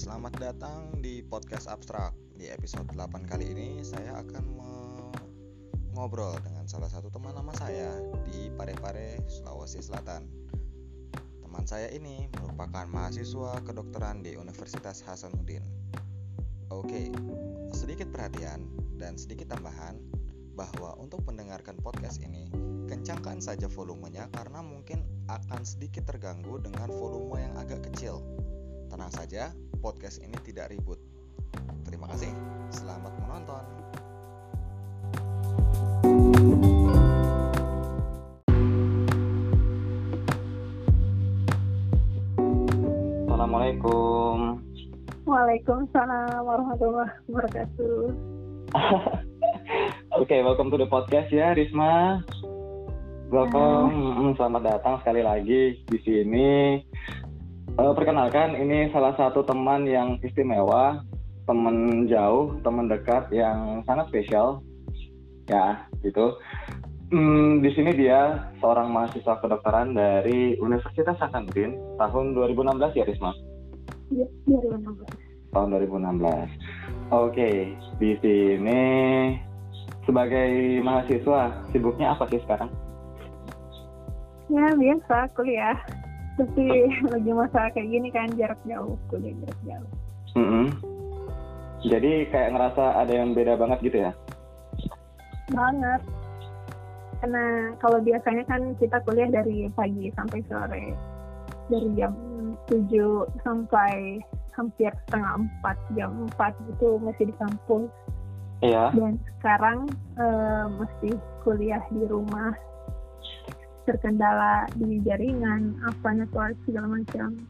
selamat datang di podcast abstrak. Di episode 8 kali ini saya akan ngobrol dengan salah satu teman nama saya di Parepare, Sulawesi Selatan. Teman saya ini merupakan mahasiswa kedokteran di Universitas Hasanuddin. Oke, sedikit perhatian dan sedikit tambahan bahwa untuk mendengarkan podcast ini, kencangkan saja volumenya karena mungkin akan sedikit terganggu dengan volume yang agak kecil. Tenang saja, podcast ini tidak ribut. Terima kasih, selamat menonton. Assalamualaikum. Waalaikumsalam warahmatullahi wabarakatuh. Oke, okay, welcome to the podcast ya, Risma. Welcome, selamat datang sekali lagi di sini. Uh, perkenalkan, ini salah satu teman yang istimewa, teman jauh, teman dekat yang sangat spesial, ya, gitu. Hmm, di sini dia seorang mahasiswa kedokteran dari Universitas Hasanuddin tahun 2016 ya, Risma? Iya, 2016. Tahun 2016. Oke, okay, di sini sebagai mahasiswa sibuknya apa sih sekarang? Ya biasa kuliah. Tapi lagi masa kayak gini kan jarak jauh kuliah jarak jauh. Mm -hmm. Jadi kayak ngerasa ada yang beda banget gitu ya? Banget. Karena kalau biasanya kan kita kuliah dari pagi sampai sore. Dari jam 7 sampai hampir setengah 4, jam 4 gitu masih di kampus. Iya. Dan sekarang uh, mesti kuliah di rumah terkendala di jaringan apa network segala macam?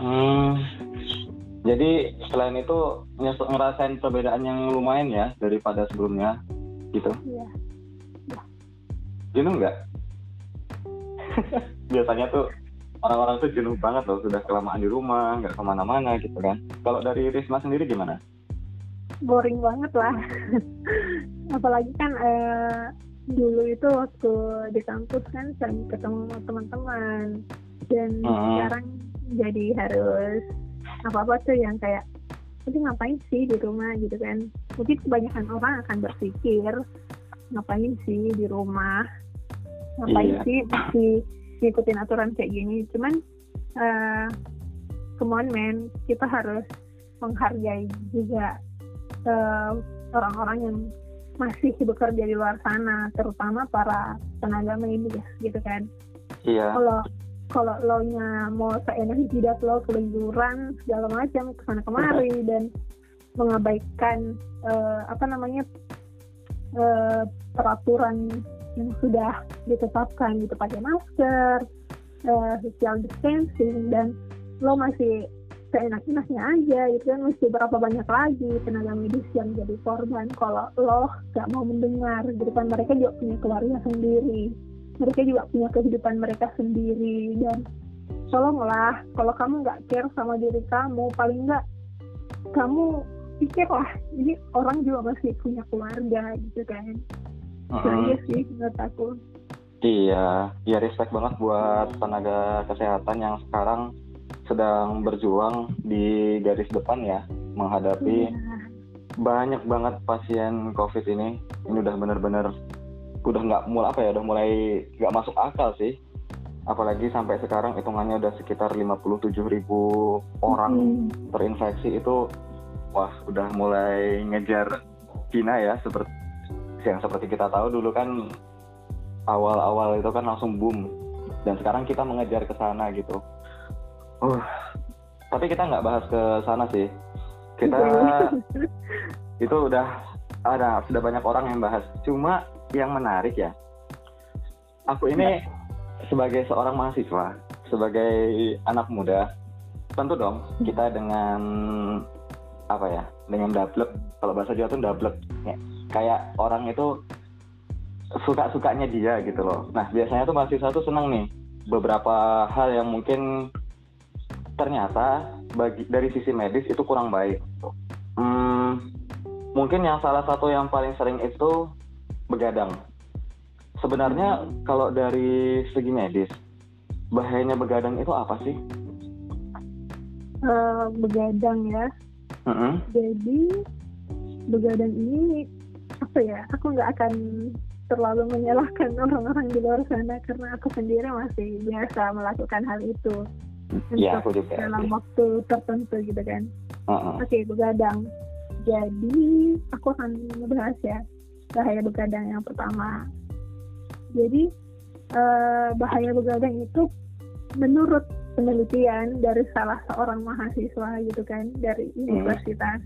Hmm, jadi selain itu ngerasain perbedaan yang lumayan ya daripada sebelumnya gitu. Iya. Ya. jenuh nggak? Biasanya tuh orang-orang tuh jenuh banget loh sudah kelamaan di rumah nggak ke mana-mana gitu kan. Kalau dari Risma sendiri gimana? Boring banget lah. Apalagi kan eh, dulu itu waktu di kampus kan sering ketemu teman-teman. Dan uh. sekarang jadi harus apa-apa tuh yang kayak nanti ngapain sih di rumah? gitu kan. Mungkin kebanyakan orang akan berpikir ngapain sih di rumah? Ngapain iya. sih masih ngikutin aturan kayak gini? Cuman uh, come on man kita harus menghargai juga uh, orang-orang yang masih bekerja di luar sana, terutama para tenaga medis gitu kan. Iya. Kalau kalau lo nya mau seenak jidat lo keliburan segala macam ke sana kemari dan mengabaikan uh, apa namanya uh, peraturan yang sudah ditetapkan gitu pakai masker, uh, social distancing dan lo masih seenak-enaknya aja itu kan. Mesti berapa banyak lagi tenaga medis yang jadi korban kalau lo gak mau mendengar. Gitu kan mereka juga punya keluarga sendiri. Mereka juga punya kehidupan mereka sendiri. Dan tolonglah kalau kamu nggak care sama diri kamu paling nggak kamu pikir lah ini orang juga masih punya keluarga gitu kan. Uh -huh. sih menurut aku. Iya ya respect banget buat tenaga kesehatan yang sekarang sedang berjuang di garis depan ya menghadapi yeah. banyak banget pasien COVID ini. Ini udah bener-bener udah nggak mulai apa ya udah mulai nggak masuk akal sih. Apalagi sampai sekarang hitungannya udah sekitar 57 ribu orang mm. terinfeksi itu wah udah mulai ngejar Cina ya seperti yang seperti kita tahu dulu kan awal-awal itu kan langsung boom dan sekarang kita mengejar ke sana gitu Uh, tapi kita nggak bahas ke sana sih. Kita itu udah ada sudah banyak orang yang bahas. Cuma yang menarik ya, aku ini sebagai seorang mahasiswa, sebagai anak muda, tentu dong kita dengan apa ya, dengan double. Kalau bahasa Jawa itu double. Ya, kayak orang itu suka-sukanya dia gitu loh. Nah biasanya tuh mahasiswa tuh seneng nih beberapa hal yang mungkin ternyata bagi dari sisi medis itu kurang baik. Hmm, mungkin yang salah satu yang paling sering itu begadang. Sebenarnya kalau dari segi medis, bahayanya begadang itu apa sih? eh, begadang ya. Mm-mm. Jadi begadang ini apa ya? Aku nggak akan terlalu menyalahkan orang-orang di luar sana karena aku sendiri masih biasa melakukan hal itu Iya, aku juga. dalam waktu tertentu gitu kan. Mm-mm. Oke, begadang. Jadi, aku akan membahas ya bahaya begadang yang pertama. Jadi, eh, bahaya begadang itu menurut penelitian dari salah seorang mahasiswa gitu kan dari universitas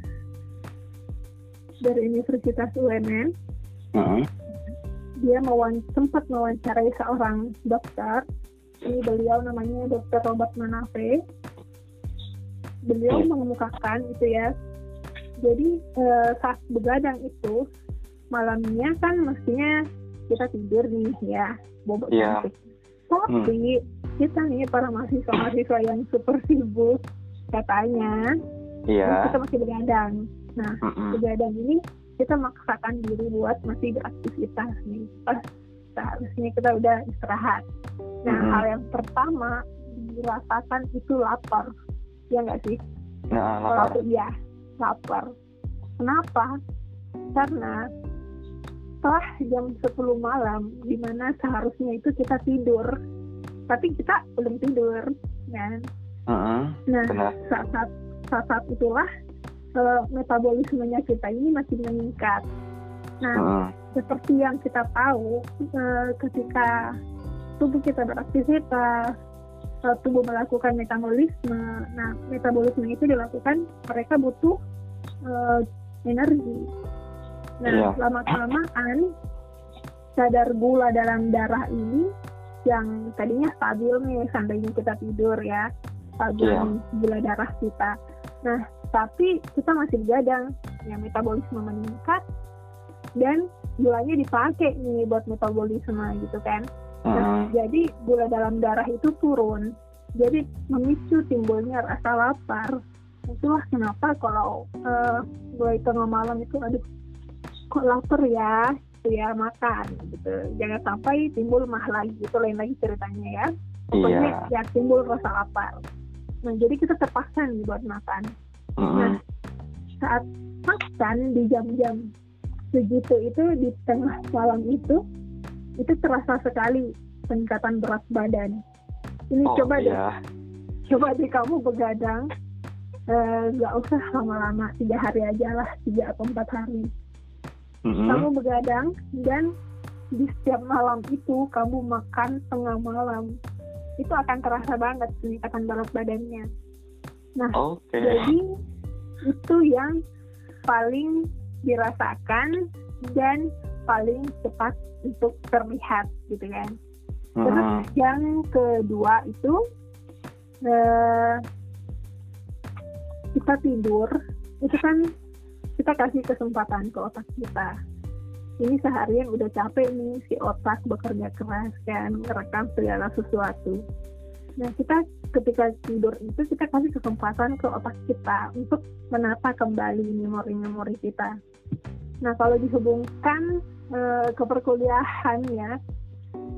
dari Universitas UNN Mm-mm. dia mewan sempat mewawancarai seorang dokter beliau namanya Dr. Robert Manafe beliau Hmm. mengemukakan itu ya jadi eh, saat begadang itu malamnya kan mestinya kita tidur nih ya bobot Iya. cantik. tapi kita nih para mahasiswa-mahasiswa yang super sibuk katanya Iya. kita masih begadang nah Mm-mm. begadang ini kita maksakan diri buat masih beraktivitas nih pas seharusnya kita udah istirahat nah Mhm. hal yang pertama dirasakan itu lapar ya nggak sih Nah, kalau lapar. aku iya lapar kenapa karena setelah jam 10 malam di mana seharusnya itu kita tidur tapi kita belum tidur kan Mm-mm. nah Benar. saat saat saat, saat itulah eh, metabolismenya kita ini masih meningkat. Nah, Mm-mm. Seperti yang kita tahu, eh, ketika tubuh kita beraktivitas, eh, tubuh melakukan metabolisme. Nah, metabolisme itu dilakukan mereka butuh eh, energi. Nah, Iya. lama kelamaan kadar gula dalam darah ini yang tadinya stabil nih seandainya kita tidur ya stabil nih gula darah kita. Nah, tapi kita masih begadang, ya metabolisme meningkat dan gulanya dipakai nih buat metabolisme gitu kan. Nah, Mm-mm. jadi gula dalam darah itu turun. Jadi memicu timbulnya rasa lapar. Itulah kenapa kalau eh, mulai tengah malam itu aduh kok lapar ya, gitu ya makan gitu. Jangan sampai timbul mah lagi itu lain lagi ceritanya ya. Pokoknya Iya. ya timbul rasa lapar. Nah jadi kita terpaksa nih buat makan. Mm-mm. Nah, saat makan di jam-jam segitu itu di tengah malam itu itu terasa sekali peningkatan berat badan. Ini Oh, coba deh, iya. coba deh kamu begadang eh, nggak usah lama-lama tiga hari aja lah tiga atau empat hari. Mm-mm. Kamu begadang dan di setiap malam itu kamu makan tengah malam itu akan terasa banget peningkatan berat badannya. Oke. Jadi itu yang paling dirasakan dan paling cepat untuk terlihat gitu kan. Terus Mm-mm. yang kedua itu eh, kita tidur itu kan kita kasih kesempatan ke otak kita. Ini seharian udah capek nih si otak bekerja keras kan merekam segala sesuatu. Nah kita ketika tidur itu kita kasih kesempatan ke otak kita untuk menata kembali memori-memori kita. Nah kalau dihubungkan eh, ke perkuliahan ya,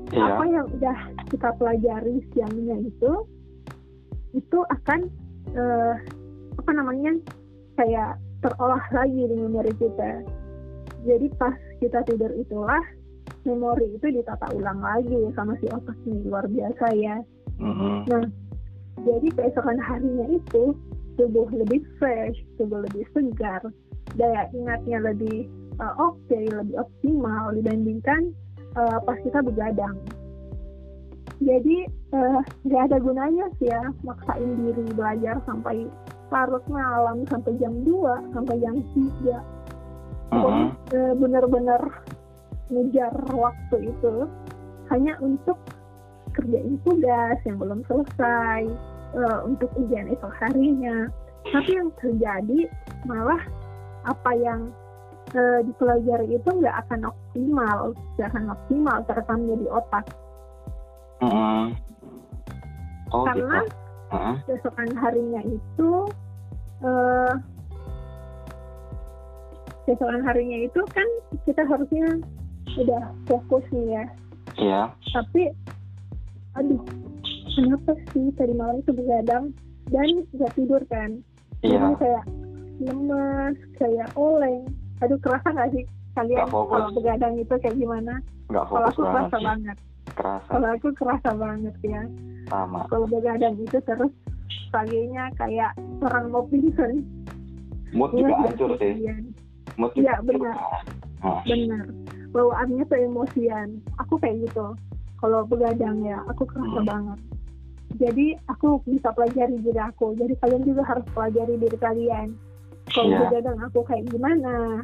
Iya. apa yang udah kita pelajari siangnya itu itu akan eh, apa namanya kayak terolah lagi di memori kita jadi pas kita tidur itulah memori itu ditata ulang lagi sama si otak ini luar biasa ya Mm-mm. nah jadi keesokan harinya itu tubuh lebih fresh tubuh lebih segar daya ingatnya lebih eh, oke lebih optimal dibandingkan eh, pas kita begadang jadi eh, nggak ada gunanya sih ya maksain diri belajar sampai larut malam sampai jam 2 sampai jam 3 Mm-mm. eh, benar-benar ngejar waktu itu hanya untuk kerjain tugas yang belum selesai eh, untuk ujian esok harinya tapi yang terjadi malah apa yang eh, dipelajari itu nggak akan optimal nggak akan optimal terekamnya di otak Mm-mm. Oh karena gitu. Mm-mm. besokan harinya itu besokan harinya itu kan kita harusnya udah fokus nih ya Iya. tapi aduh kenapa sih tadi malam itu begadang dan nggak tidur kan? Iya. jadi kayak lemes kayak oleng. Aduh kerasa nggak sih kalian kalau begadang itu kayak gimana? Kalau aku kerasa sih. banget. Kerasa. Kalau aku kerasa banget ya. Sama. kalau begadang itu terus paginya kayak orang mau pingsan Mood juga iya, hancur sih. Mood Iya, juga benar. Nah, benar. Bawaannya tuh emosian. Aku kayak gitu kalau begadang ya aku kerasa Hmm. banget jadi aku bisa pelajari diri aku jadi kalian juga harus pelajari diri kalian kalau Iya. begadang aku kayak gimana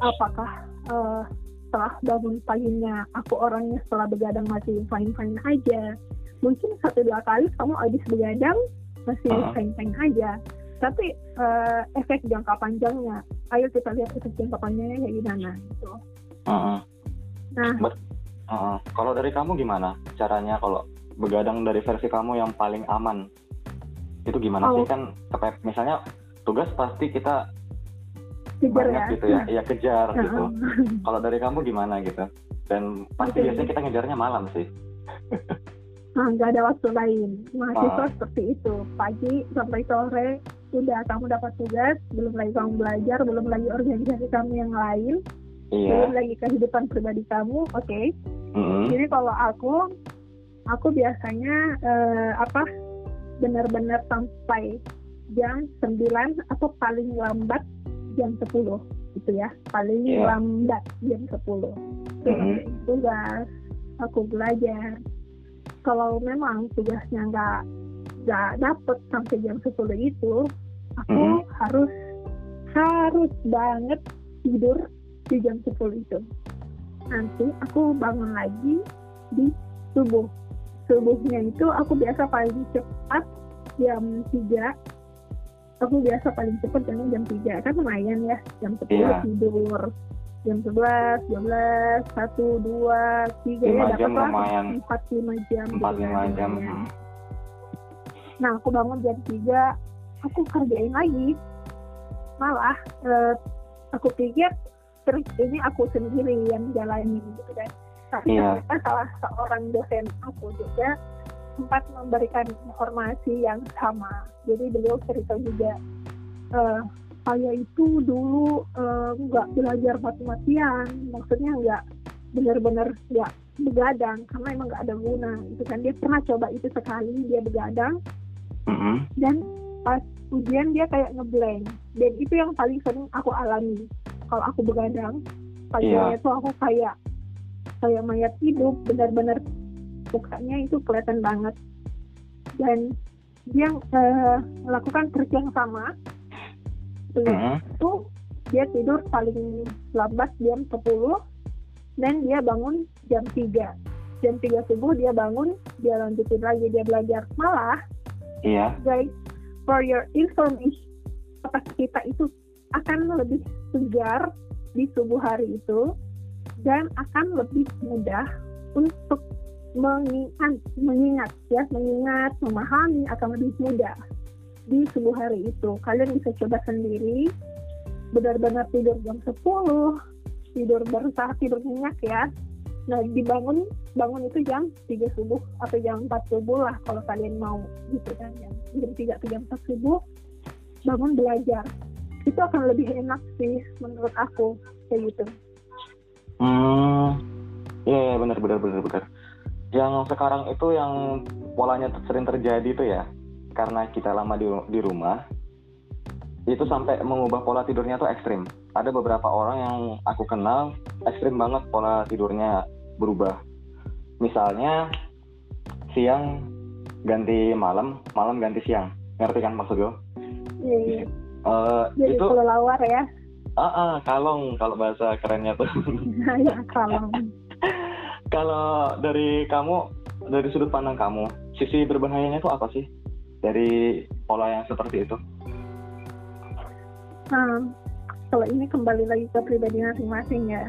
apakah eh, setelah bangun paginya aku orangnya setelah begadang masih fine fine aja mungkin satu dua kali kamu habis begadang masih Hmm. fine fine aja tapi eh, efek jangka panjangnya ayo kita lihat efek jangka panjangnya kayak gimana gitu heeh. nah Heeh. Kalau dari kamu gimana caranya kalau begadang dari versi kamu yang paling aman? Itu gimana Oh. sih kan kepep misalnya tugas pasti kita kejar banyak ya gitu ya, iya kejar Nah, gitu. Kalau dari kamu gimana gitu? Dan pasti Oke. biasanya kita ngejarnya malam sih. nah, nggak ada waktu lain mahasiswa Ah. seperti itu pagi sampai sore udah kamu dapat tugas belum lagi kamu belajar belum lagi organisasi kamu yang lain Iya. belum lagi kehidupan pribadi kamu oke Mm-mm. jadi kalau aku aku biasanya eh, apa benar-benar sampai jam 9 atau paling lambat jam 10 gitu ya paling Iya. lambat jam 10 Mhm. tugas aku belajar kalau memang tugasnya nggak nggak dapet sampai jam 10 itu aku Mhm. harus harus banget tidur di jam 10 itu nanti aku bangun lagi di subuh subuhnya itu aku biasa paling cepat jam 3 aku biasa paling cepat jam jam 3 kan lumayan ya jam 10 Iya. tidur jam 11, 12, 1, 2, 3 Lima ya jam dapat lumayan. 4 5 jam Empat gitu lima kan, jam. Hmm. Nah, aku bangun jam 3, aku kerjain lagi. Malah, eh, aku pikir terus ini aku sendiri yang jalanin gitu kan. Tapi Iya. ternyata salah seorang dosen aku juga sempat memberikan informasi yang sama. Jadi beliau cerita juga, eh, saya itu dulu eh, nggak belajar mati-matian, maksudnya nggak benar-benar nggak begadang karena emang nggak ada guna itu kan dia pernah coba itu sekali dia begadang Mm-mm. dan pas ujian dia kayak ngeblank dan itu yang paling sering aku alami kalau aku begadang paginya Iya. tuh aku kayak kayak mayat hidup benar-benar mukanya itu kelihatan banget dan dia eh, melakukan trik yang sama Mm-mm. itu dia tidur paling lambat jam 10 dan dia bangun jam 3 jam 3 subuh dia bangun dia lanjutin lagi dia belajar malah Iya. guys for your information otak kita itu akan lebih segar di subuh hari itu dan akan lebih mudah untuk mengingat, mengingat ya mengingat memahami akan lebih mudah di subuh hari itu. Kalian bisa coba sendiri benar-benar tidur jam 10 tidur berusaha tidur nyenyak ya. Nah dibangun bangun itu jam 3 subuh atau jam 4 subuh lah kalau kalian mau gitu kan jam, jam 3 atau jam 4 subuh bangun belajar itu akan lebih enak sih menurut aku kayak gitu Hmm. Iya, iya, benar benar benar benar. Yang sekarang itu yang polanya sering terjadi itu ya, karena kita lama di, di rumah, itu sampai mengubah pola tidurnya tuh ekstrim. Ada beberapa orang yang aku kenal ekstrim banget pola tidurnya berubah. Misalnya siang ganti malam, malam ganti siang. Ngerti kan maksud gue? Iya, Eh, jadi itu kalau lawar ya ah, ah, kalong kalau bahasa kerennya tuh. ya kalau Kalau dari kamu, dari sudut pandang kamu, sisi berbahayanya itu apa sih dari pola yang seperti itu? Nah, kalau ini kembali lagi ke pribadi masing-masing ya.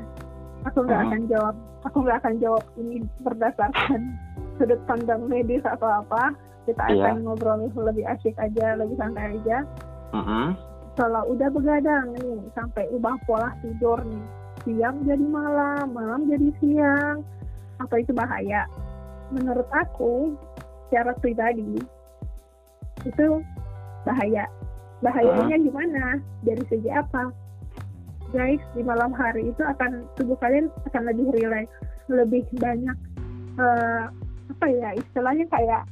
Aku nggak Hmm. akan jawab. Aku nggak akan jawab ini berdasarkan sudut pandang medis atau apa. Kita Iya. akan ngobrol lebih asik aja, lebih santai aja. Mm-mm. Kalau udah begadang nih, sampai ubah pola tidur nih. Siang jadi malam, malam jadi siang. Apa itu bahaya? Menurut aku, secara pribadi, itu bahaya bahayanya gimana dari segi apa guys di malam hari itu akan tubuh kalian akan lebih rileks lebih banyak uh, apa ya istilahnya kayak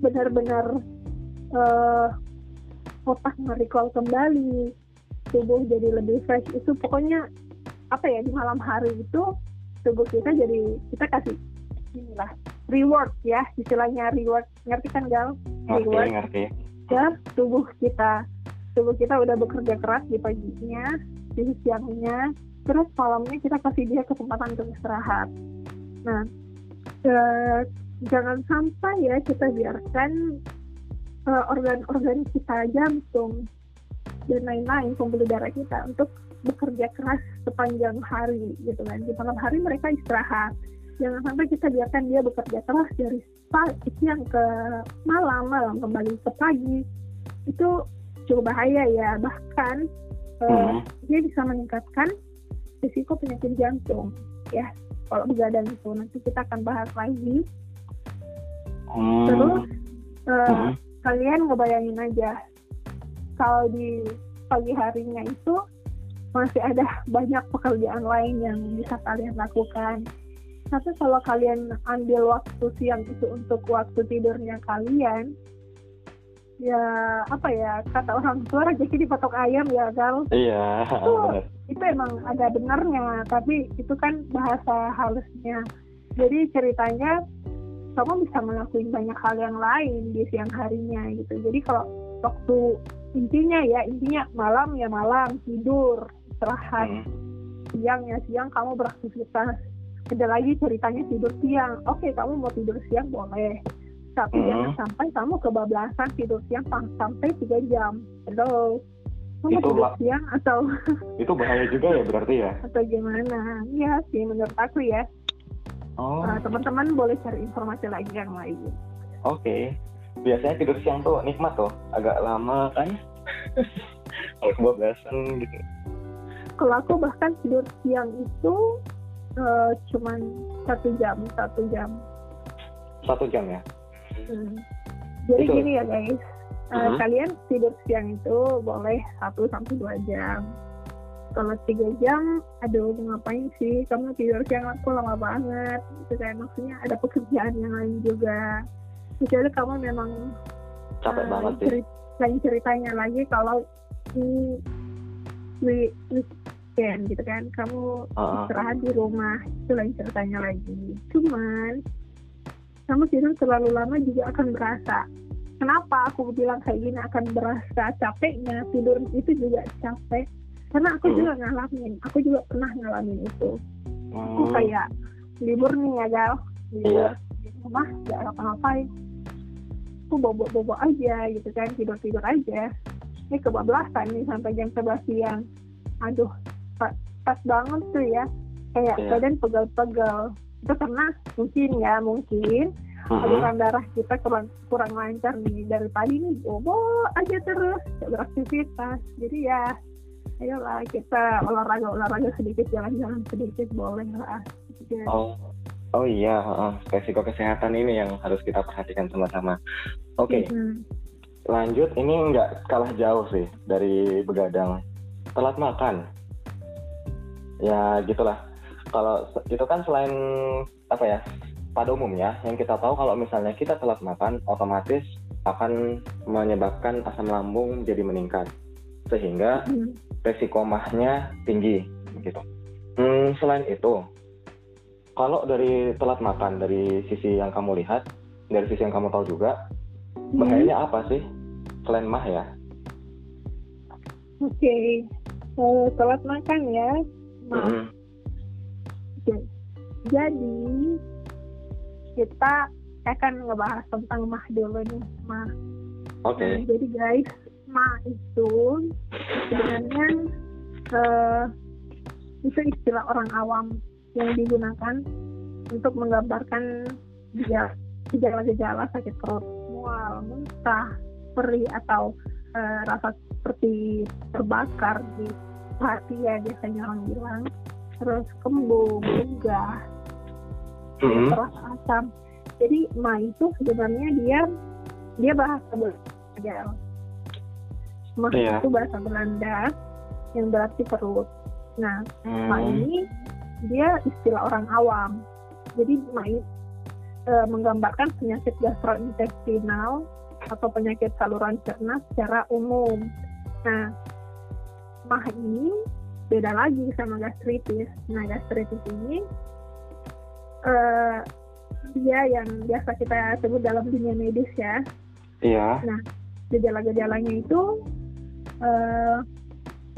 benar-benar uh, otak merecall kembali. Tubuh jadi lebih fresh. Itu pokoknya apa ya di malam hari itu tubuh kita jadi kita kasih inilah reward ya istilahnya reward. Ngerti kan gal? Reward. ngerti, ya tubuh kita. Tubuh kita udah bekerja keras di paginya di siangnya. Terus malamnya kita kasih dia kesempatan untuk istirahat. Nah eh, jangan sampai ya kita biarkan uh, organ-organ kita jantung dan lain-lain pembuluh darah kita untuk bekerja keras sepanjang hari gitu kan. Di malam hari mereka istirahat. Jangan sampai kita biarkan dia bekerja keras dari pagi siang ke malam malam kembali ke pagi. Itu cukup bahaya ya. Bahkan uh, dia bisa meningkatkan risiko penyakit jantung ya. Kalau begadang itu nanti kita akan bahas lagi. Hmm. terus uh, hmm. Kalian ngebayangin aja. Kalau di pagi harinya itu masih ada banyak pekerjaan lain yang bisa kalian lakukan. Tapi kalau kalian ambil waktu siang itu untuk waktu tidurnya kalian ya apa ya kata orang tua rezeki dipatok ayam ya gal. Iya itu itu emang ada benarnya tapi itu kan bahasa halusnya. Jadi ceritanya kamu bisa melakukan banyak hal yang lain di siang harinya gitu. Jadi kalau waktu intinya ya intinya malam ya malam tidur istirahat. Hmm. siang ya siang kamu beraktivitas. Ada lagi ceritanya tidur siang. Oke kamu mau tidur siang boleh. Tapi hmm. jangan sampai kamu kebablasan tidur siang sampai tiga jam. Hello? Kamu itu tidur siang atau itu bahaya juga ya berarti ya? atau gimana? Ya sih menurut aku ya Oh. Uh, teman-teman boleh cari informasi lagi yang lain. Oke. Okay. Biasanya tidur siang tuh nikmat tuh, agak lama kan? Kalau kebablasan gitu. Kalau aku bahkan tidur siang itu uh, cuman satu jam, satu jam. Satu jam ya? Hmm. Jadi itu. gini ya guys, uh, uh -huh. kalian tidur siang itu boleh satu sampai dua jam kalau tiga jam aduh mau ngapain sih? Kamu tidur siang aku lama banget. Gitu kan maksudnya ada pekerjaan yang lain juga. Kecuali kamu memang capek uh, banget cerit lain ceritanya lagi kalau di weekend gitu kan kamu uh-uh. istirahat di rumah itu lain ceritanya lagi. Cuman kamu tidur terlalu lama juga akan berasa. Kenapa aku bilang kayak gini akan berasa capeknya tidur itu juga capek karena aku hmm. juga ngalamin aku juga pernah ngalamin itu. Hmm. aku kayak libur nih ya gal. Libur yeah. di rumah gak apa-apain. Aku bobo-bobo aja gitu kan tidur-tidur aja. Ini kebablasan nih sampai jam 11 siang. Aduh pas banget tuh ya. Kayak yeah. badan pegel-pegel. Itu karena mungkin ya mungkin aliran darah kita kurang kurang lancar nih. Dari tadi nih bobo aja terus beraktivitas. Jadi ya ayolah kita olahraga olahraga sedikit jalan-jalan sedikit boleh lah. Gitu. oh oh iya uh, resiko kesehatan ini yang harus kita perhatikan sama-sama oke okay. mm-hmm. lanjut. Ini nggak kalah jauh sih dari begadang. Telat makan. Ya gitulah. Kalau itu kan selain apa ya pada umumnya yang kita tahu kalau misalnya kita telat makan otomatis akan menyebabkan asam lambung jadi meningkat. Sehingga hmm resiko mahnya tinggi gitu. Hmm, selain itu, kalau dari telat makan dari sisi yang kamu lihat, dari sisi yang kamu tahu juga, hmm. bahayanya apa sih selain mah ya? Oke, okay. uh, telat makan ya, mah. Hmm. Okay. Jadi kita akan ngebahas tentang mah dulu nih, mah. Oke. Okay. Nah, jadi guys, ma itu sebenarnya uh, itu istilah orang awam yang digunakan untuk menggambarkan gejala-gejala sakit perut, mual, muntah, perih atau uh, rasa seperti terbakar di hati ya biasanya orang bilang, terus kembung, juga, mm-hmm. terus asam. Jadi ma itu sebenarnya dia dia bahasa Belanda. Mah Iya. itu bahasa Belanda yang berarti perut. Nah, Ma Hmm. ini dia istilah orang awam. Jadi Ma ini e, menggambarkan penyakit gastrointestinal atau penyakit saluran cerna secara umum. Nah, mah ini beda lagi sama gastritis. Nah, gastritis ini eh, dia yang biasa kita sebut dalam dunia medis ya. Iya. Gejala-gejalanya itu eh,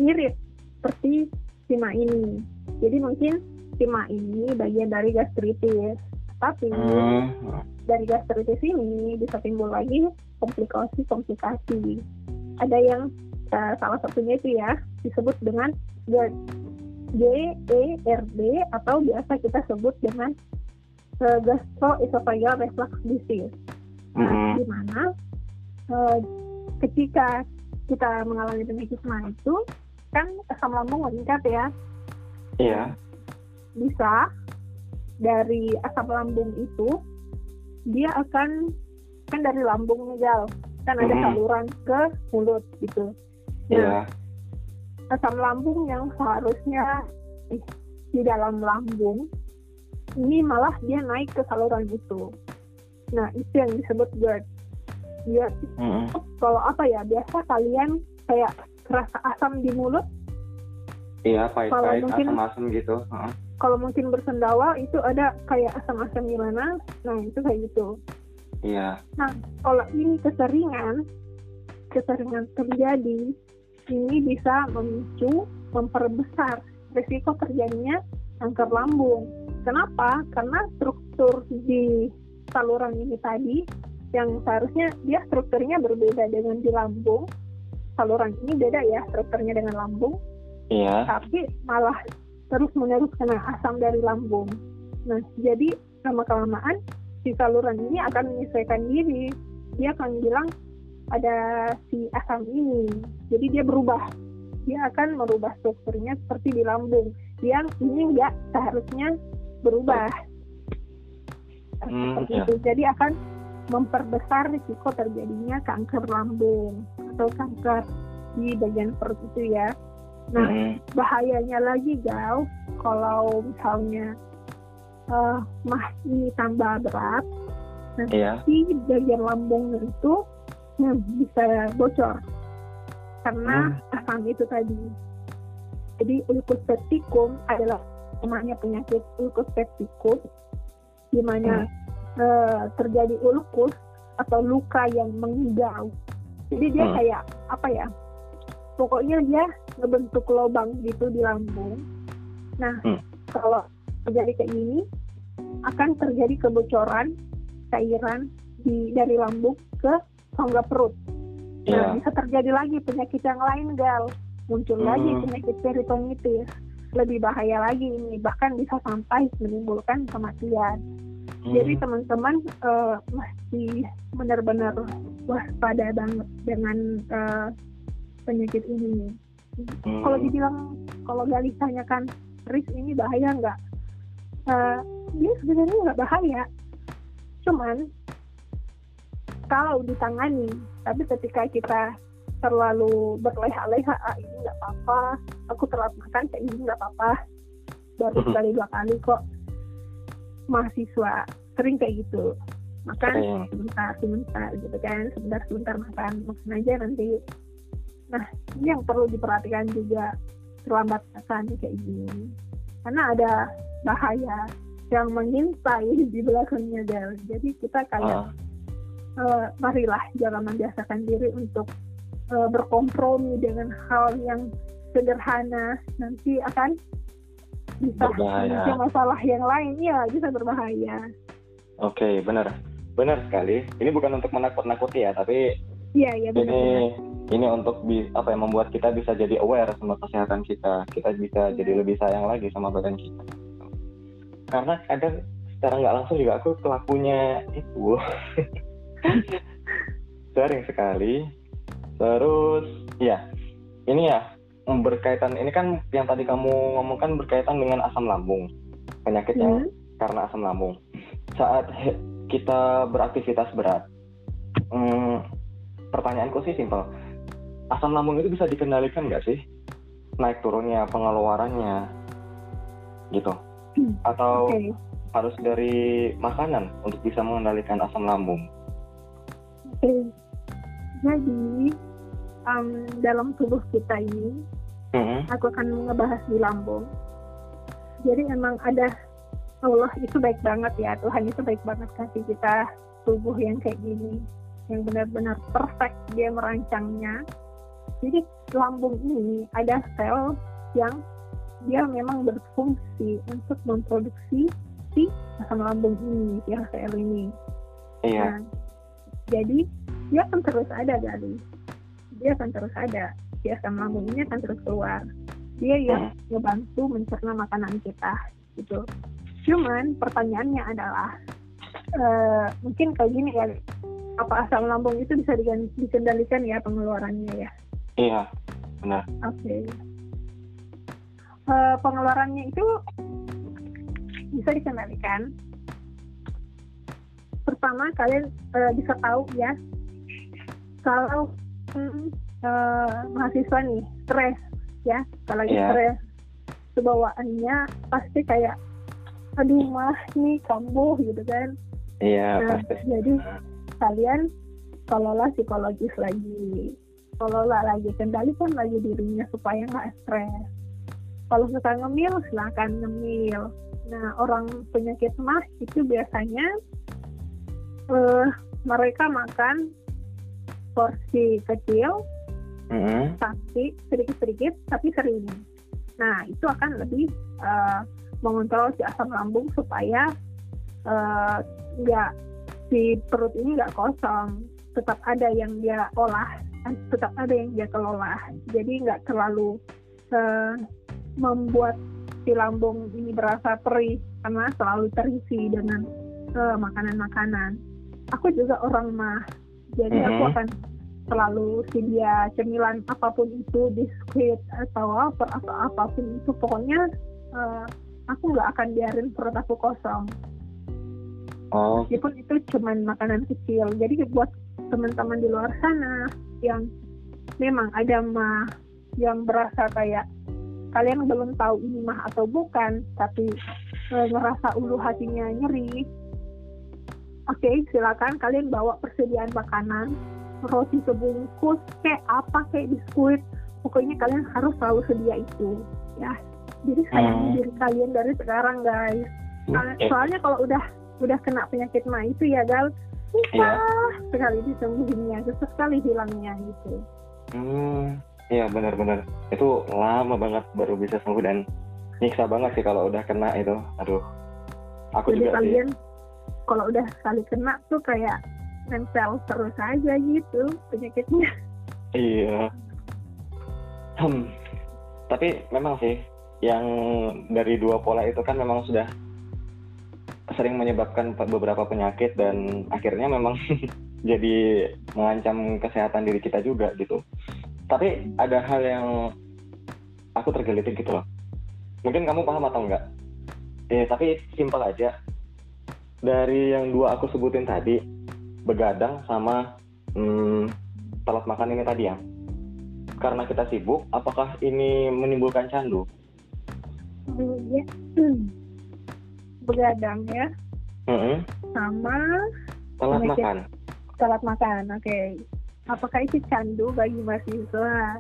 mirip seperti sima ini. Jadi mungkin sima ini bagian dari gastritis. Tapi Hmm. dari gastritis ini bisa timbul lagi komplikasi-komplikasi. Ada yang eh, salah satunya itu ya disebut dengan GERD. GERD atau biasa kita sebut dengan eh, gastroesophageal reflux disease. Nah, Hmm. di mana eh, ketika kita mengalami penyakit mah itu kan asam lambung meningkat ya Iya. bisa dari asam lambung itu dia akan kan dari lambung nih Gal kan ada Mhm. saluran ke mulut gitu Iya. asam lambung yang seharusnya di- di dalam lambung ini malah dia naik ke saluran itu nah itu yang disebut GERD GERD Hmm. kalau apa ya biasa kalian kayak kerasa asam di mulut Iya, pahit-pahit, Kalau mungkin- asam-asam gitu. Heeh. kalau mungkin bersendawa itu ada kayak asam-asam gimana nah itu kayak gitu Iya. kalau ini keseringan keseringan terjadi ini bisa memicu memperbesar risiko terjadinya kanker lambung kenapa karena struktur di saluran ini tadi yang seharusnya dia strukturnya berbeda dengan di lambung saluran ini beda ya strukturnya dengan lambung Iya. tapi malah terus menerus kena asam dari lambung. Nah, jadi lama kelamaan si saluran ini akan menyesuaikan diri. Dia akan bilang ada si asam ini. Jadi dia berubah. Dia akan merubah strukturnya seperti di lambung. Yang ini enggak seharusnya berubah. Hmm, seperti iya. itu. Jadi akan memperbesar risiko terjadinya kanker lambung atau kanker di bagian perut itu ya. Nah, Hmm. bahayanya lagi gal kalau misalnya mah ini tambah berat Iya. di bagian lambungnya itu hmm, bisa bocor karena asam itu tadi jadi ulcus pepticum adalah namanya penyakit ulcus pepticus di mana eh, terjadi ulkus atau luka yang menggigau jadi dia Hmm. kayak apa ya pokoknya dia ngebentuk lubang gitu di lambung nah Hmm. kalau terjadi kayak gini akan terjadi kebocoran cairan di dari lambung ke rongga perut Iya. Nah, bisa terjadi lagi penyakit yang lain, Gal. Muncul Hmm. lagi penyakit peritonitis. Lebih bahaya lagi ini, bahkan bisa sampai menimbulkan kematian. Hmm. Jadi teman-teman eh, mesti benar-benar waspada banget dengan eh, penyakit ini. Hmm. Kalau dibilang, kalau Gali tanyakan, Riz ini bahaya nggak? Eh, dia sebenarnya nggak bahaya. Cuman kalau ditangani, tapi ketika kita terlalu berleha-leha, ah ini nggak apa-apa, aku telat makan kayak ini nggak apa-apa, baru Mhm. sekali dua kali kok mahasiswa sering kayak gitu. Makan sebentar sebentar gitu kan. Sebentar sebentar makan makan aja nanti. Nah ini yang perlu diperhatikan juga terlambat makan kayak gini. Karena ada bahaya yang mengintai di belakangnya Del. Jadi kita kayak Ah. eh, marilah jangan membiasakan diri untuk eh, berkompromi dengan hal yang sederhana. Nanti akan bisa Berbahaya. memicu masalah yang lain ya bisa berbahaya Oke, benar. Benar sekali. Ini bukan untuk menakut-nakuti ya, tapi iya iya benar ini ini untuk bi- apa ya membuat kita bisa jadi aware sama kesehatan kita. Kita bisa jadi lebih sayang lagi sama badan kita. Karena kadang secara nggak langsung juga aku pelakunya itu sering sekali. Terus ya ini ya berkaitan ini kan yang tadi kamu ngomongkan berkaitan dengan asam lambung penyakit yang Hmm. karena asam lambung saat kita beraktivitas berat hmm, pertanyaanku sih simpel asam lambung itu bisa dikendalikan nggak sih naik turunnya pengeluarannya gitu Hmm, atau Oke. harus dari makanan untuk bisa mengendalikan asam lambung Oke. Jadi em, dalam tubuh kita ini, Mm-mm. aku akan ngebahas di lambung. Jadi emang ada Allah itu baik banget ya, Tuhan itu baik banget kasih kita tubuh yang kayak gini, yang benar-benar perfect dia merancangnya. Jadi lambung ini ada sel yang dia memang berfungsi untuk memproduksi si asam lambung ini, si HCl ini. iya Nah, jadi dia akan terus ada kali. Dia akan terus ada. Si asam lambung ini akan terus keluar. Dia yang ngebantu mencerna makanan kita gitu. Cuman pertanyaannya adalah eh, mungkin kayak gini ya. Apa asam lambung itu bisa dikendalikan ya pengeluarannya ya? iya benar Oke. Eh, pengeluarannya itu bisa dikendalikan. Pertama kalian eh, bisa tahu ya kalau hmm, eh, mahasiswa nih stres ya, kalau lagi Iya. stres kebawaannya pasti kayak aduh mah nih kambuh gitu kan. iya Nah, pasti jadi kalian kelola psikologis lagi, kelola lagi, kendalikan lagi dirinya supaya nggak stres. Kalau suka ngemil, silahkan ngemil. Nah, orang penyakit mah itu biasanya eh, mereka makan porsi kecil, Mm-mm. tapi sedikit-sedikit, tapi sering. Nah, itu akan lebih eh, mengontrol si asam lambung supaya eh, nggak si perut ini nggak kosong, tetap ada yang dia olah, tetap ada yang dia kelola. Jadi nggak terlalu eh, membuat si lambung ini berasa perih karena selalu terisi dengan eh, makanan-makanan. Aku juga orang mah, jadi aku Mhm. akan selalu sedia cemilan apa pun itu biskuit atau apa atau apa pun itu. Pokoknya eh, aku nggak akan biarin perut aku kosong. Oh. Meskipun itu cuman makanan kecil. Jadi buat teman-teman di luar sana yang memang ada mah yang berasa kayak kalian belum tahu ini mah atau bukan tapi eh, ngerasa ulu hatinya nyeri oke silakan kalian bawa persediaan makanan roti sebungkus kayak apa kayak biskuit pokoknya kalian harus selalu sedia itu ya jadi sayangi Hmm. diri kalian dari sekarang guys Soalnya- soalnya kalau udah udah kena penyakit mah itu ya gal susah sekali disembuhinnya susah sekali hilangnya gitu Hmm, iya benar-benar. Itu lama banget baru bisa sembuh dan nyiksa banget sih kalau udah kena itu. Aduh. Aku jadi juga sih. kalian kalau udah sekali kena tuh kayak nempel terus aja gitu penyakitnya Iya. Hmm. Tapi memang sih yang dari dua pola itu kan memang sudah sering menyebabkan beberapa penyakit dan akhirnya memang jadi mengancam kesehatan diri kita juga gitu. Tapi ada hal yang aku tergelitik gitu loh. Mungkin kamu paham atau enggak? Eh, tapi simpel aja. Dari yang dua aku sebutin tadi, begadang sama hmm, telat makan ini tadi ya. Karena kita sibuk, apakah ini menimbulkan candu? Hmm, ya Hmm. begadang ya Mm-mm. sama Telat Penyakit. makan. telat makan oke apakah itu candu bagi mahasiswa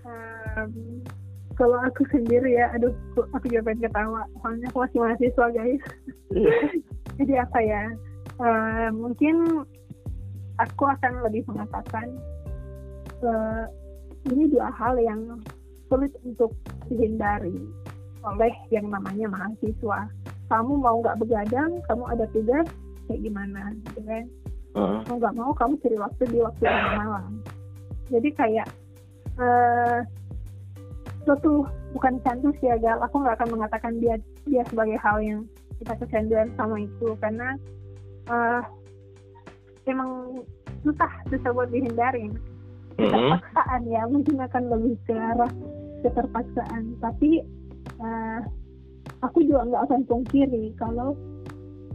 Em, kalau aku sendiri ya aduh aku- juga pengen ketawa soalnya aku masih mahasiswa guys jadi apa ya eh, mungkin aku akan lebih mengatakan eh, ini dua hal yang sulit untuk dihindari oleh yang namanya mahasiswa. Kamu mau nggak begadang kamu ada tugas kayak gimana gitu kan? Mau nggak mau kamu cari waktu di waktu yang malam. Jadi kayak itu tuh bukan candu sih ya gal aku nggak akan mengatakan dia dia sebagai hal yang kita kecanduan sama itu. Karena eh emang susah susah buat dihindarin Mm-mm. keterpaksaan ya mungkin akan lebih ke arah keterpaksaan tapi eh, aku juga nggak akan pungkiri kalau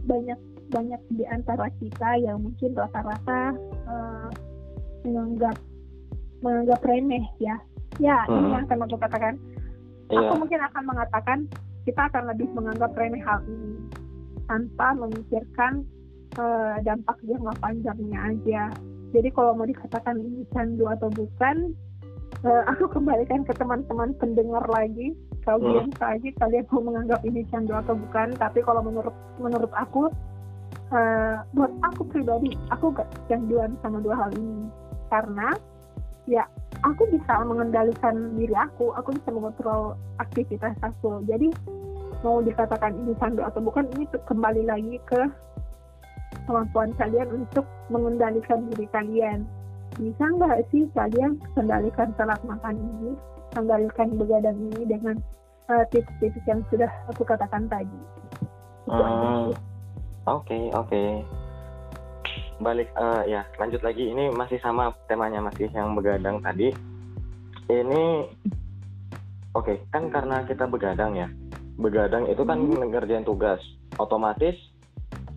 banyak banyak di antara kita yang mungkin rata-rata uh, menganggap menganggap remeh ya. Ya, hmm. ini yang akan aku katakan. Iya. Aku mungkin akan mengatakan kita akan lebih menganggap remeh hal ini tanpa memikirkan uh, dampak jangka panjangnya aja. Jadi kalau mau dikatakan ini candu atau bukan, uh, aku kembalikan ke teman-teman pendengar lagi. Kalian hmm. saja kalian mau menganggap ini candu atau bukan. Tapi kalau menurut menurut aku, uh, buat aku pribadi, aku gak canduan sama dua hal ini karena ya aku bisa mengendalikan diri aku, aku bisa mengontrol aktivitas aku. Jadi mau dikatakan ini candu atau bukan ini kembali lagi ke kemampuan kalian untuk mengendalikan diri kalian. Bisa nggak sih kalian kendalikan salat makan ini, kendalikan begadang ini dengan uh, tips-tips yang sudah aku katakan tadi. Hmm, oke oke. Balik uh, ya lanjut lagi ini masih sama temanya masih yang begadang tadi. Ini oke okay, kan karena kita begadang ya. Begadang itu kan hmm. ngerjain tugas. Otomatis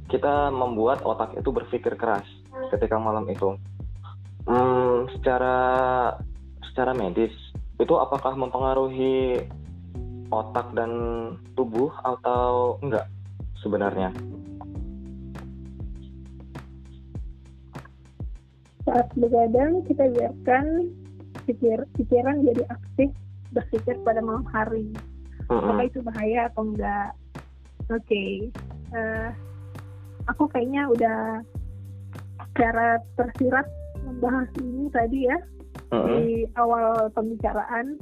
kita membuat otak itu berpikir keras ketika malam itu. Hmm, secara secara medis itu apakah mempengaruhi otak dan tubuh atau enggak sebenarnya? Saat begadang kita biarkan pikir pikiran jadi aktif berpikir pada malam hari. Mm -hmm. Apakah itu bahaya atau enggak? Oke. Okay. Uh, eh, aku kayaknya udah secara tersirat membahas ini tadi ya uh-huh. di awal pembicaraan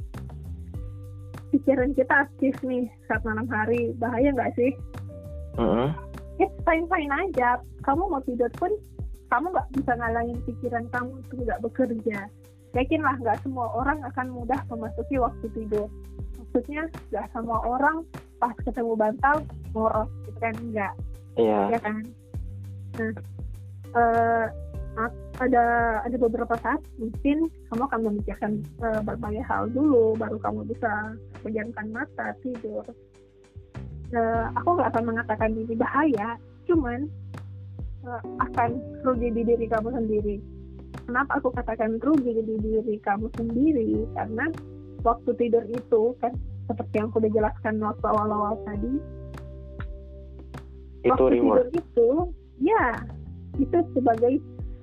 pikiran kita aktif nih saat malam hari bahaya nggak sih? Uh-huh. It's fine fine aja. Kamu mau tidur pun kamu nggak bisa ngalangin pikiran kamu untuk nggak bekerja. Yakinlah nggak semua orang akan mudah memasuki waktu tidur. Maksudnya nggak semua orang pas ketemu bantal ngorok gitu kan enggak Iya. Ya kan. Nah, uh, ada ada beberapa saat mungkin kamu akan memikirkan uh, berbagai hal dulu, baru kamu bisa menjamkan mata tidur. Uh, aku nggak akan mengatakan ini bahaya, cuman uh, akan rugi di diri kamu sendiri. Kenapa aku katakan rugi di diri kamu sendiri? Karena waktu tidur itu kan seperti yang aku udah jelaskan waktu awal-awal tadi, itu waktu reward. tidur itu ya itu sebagai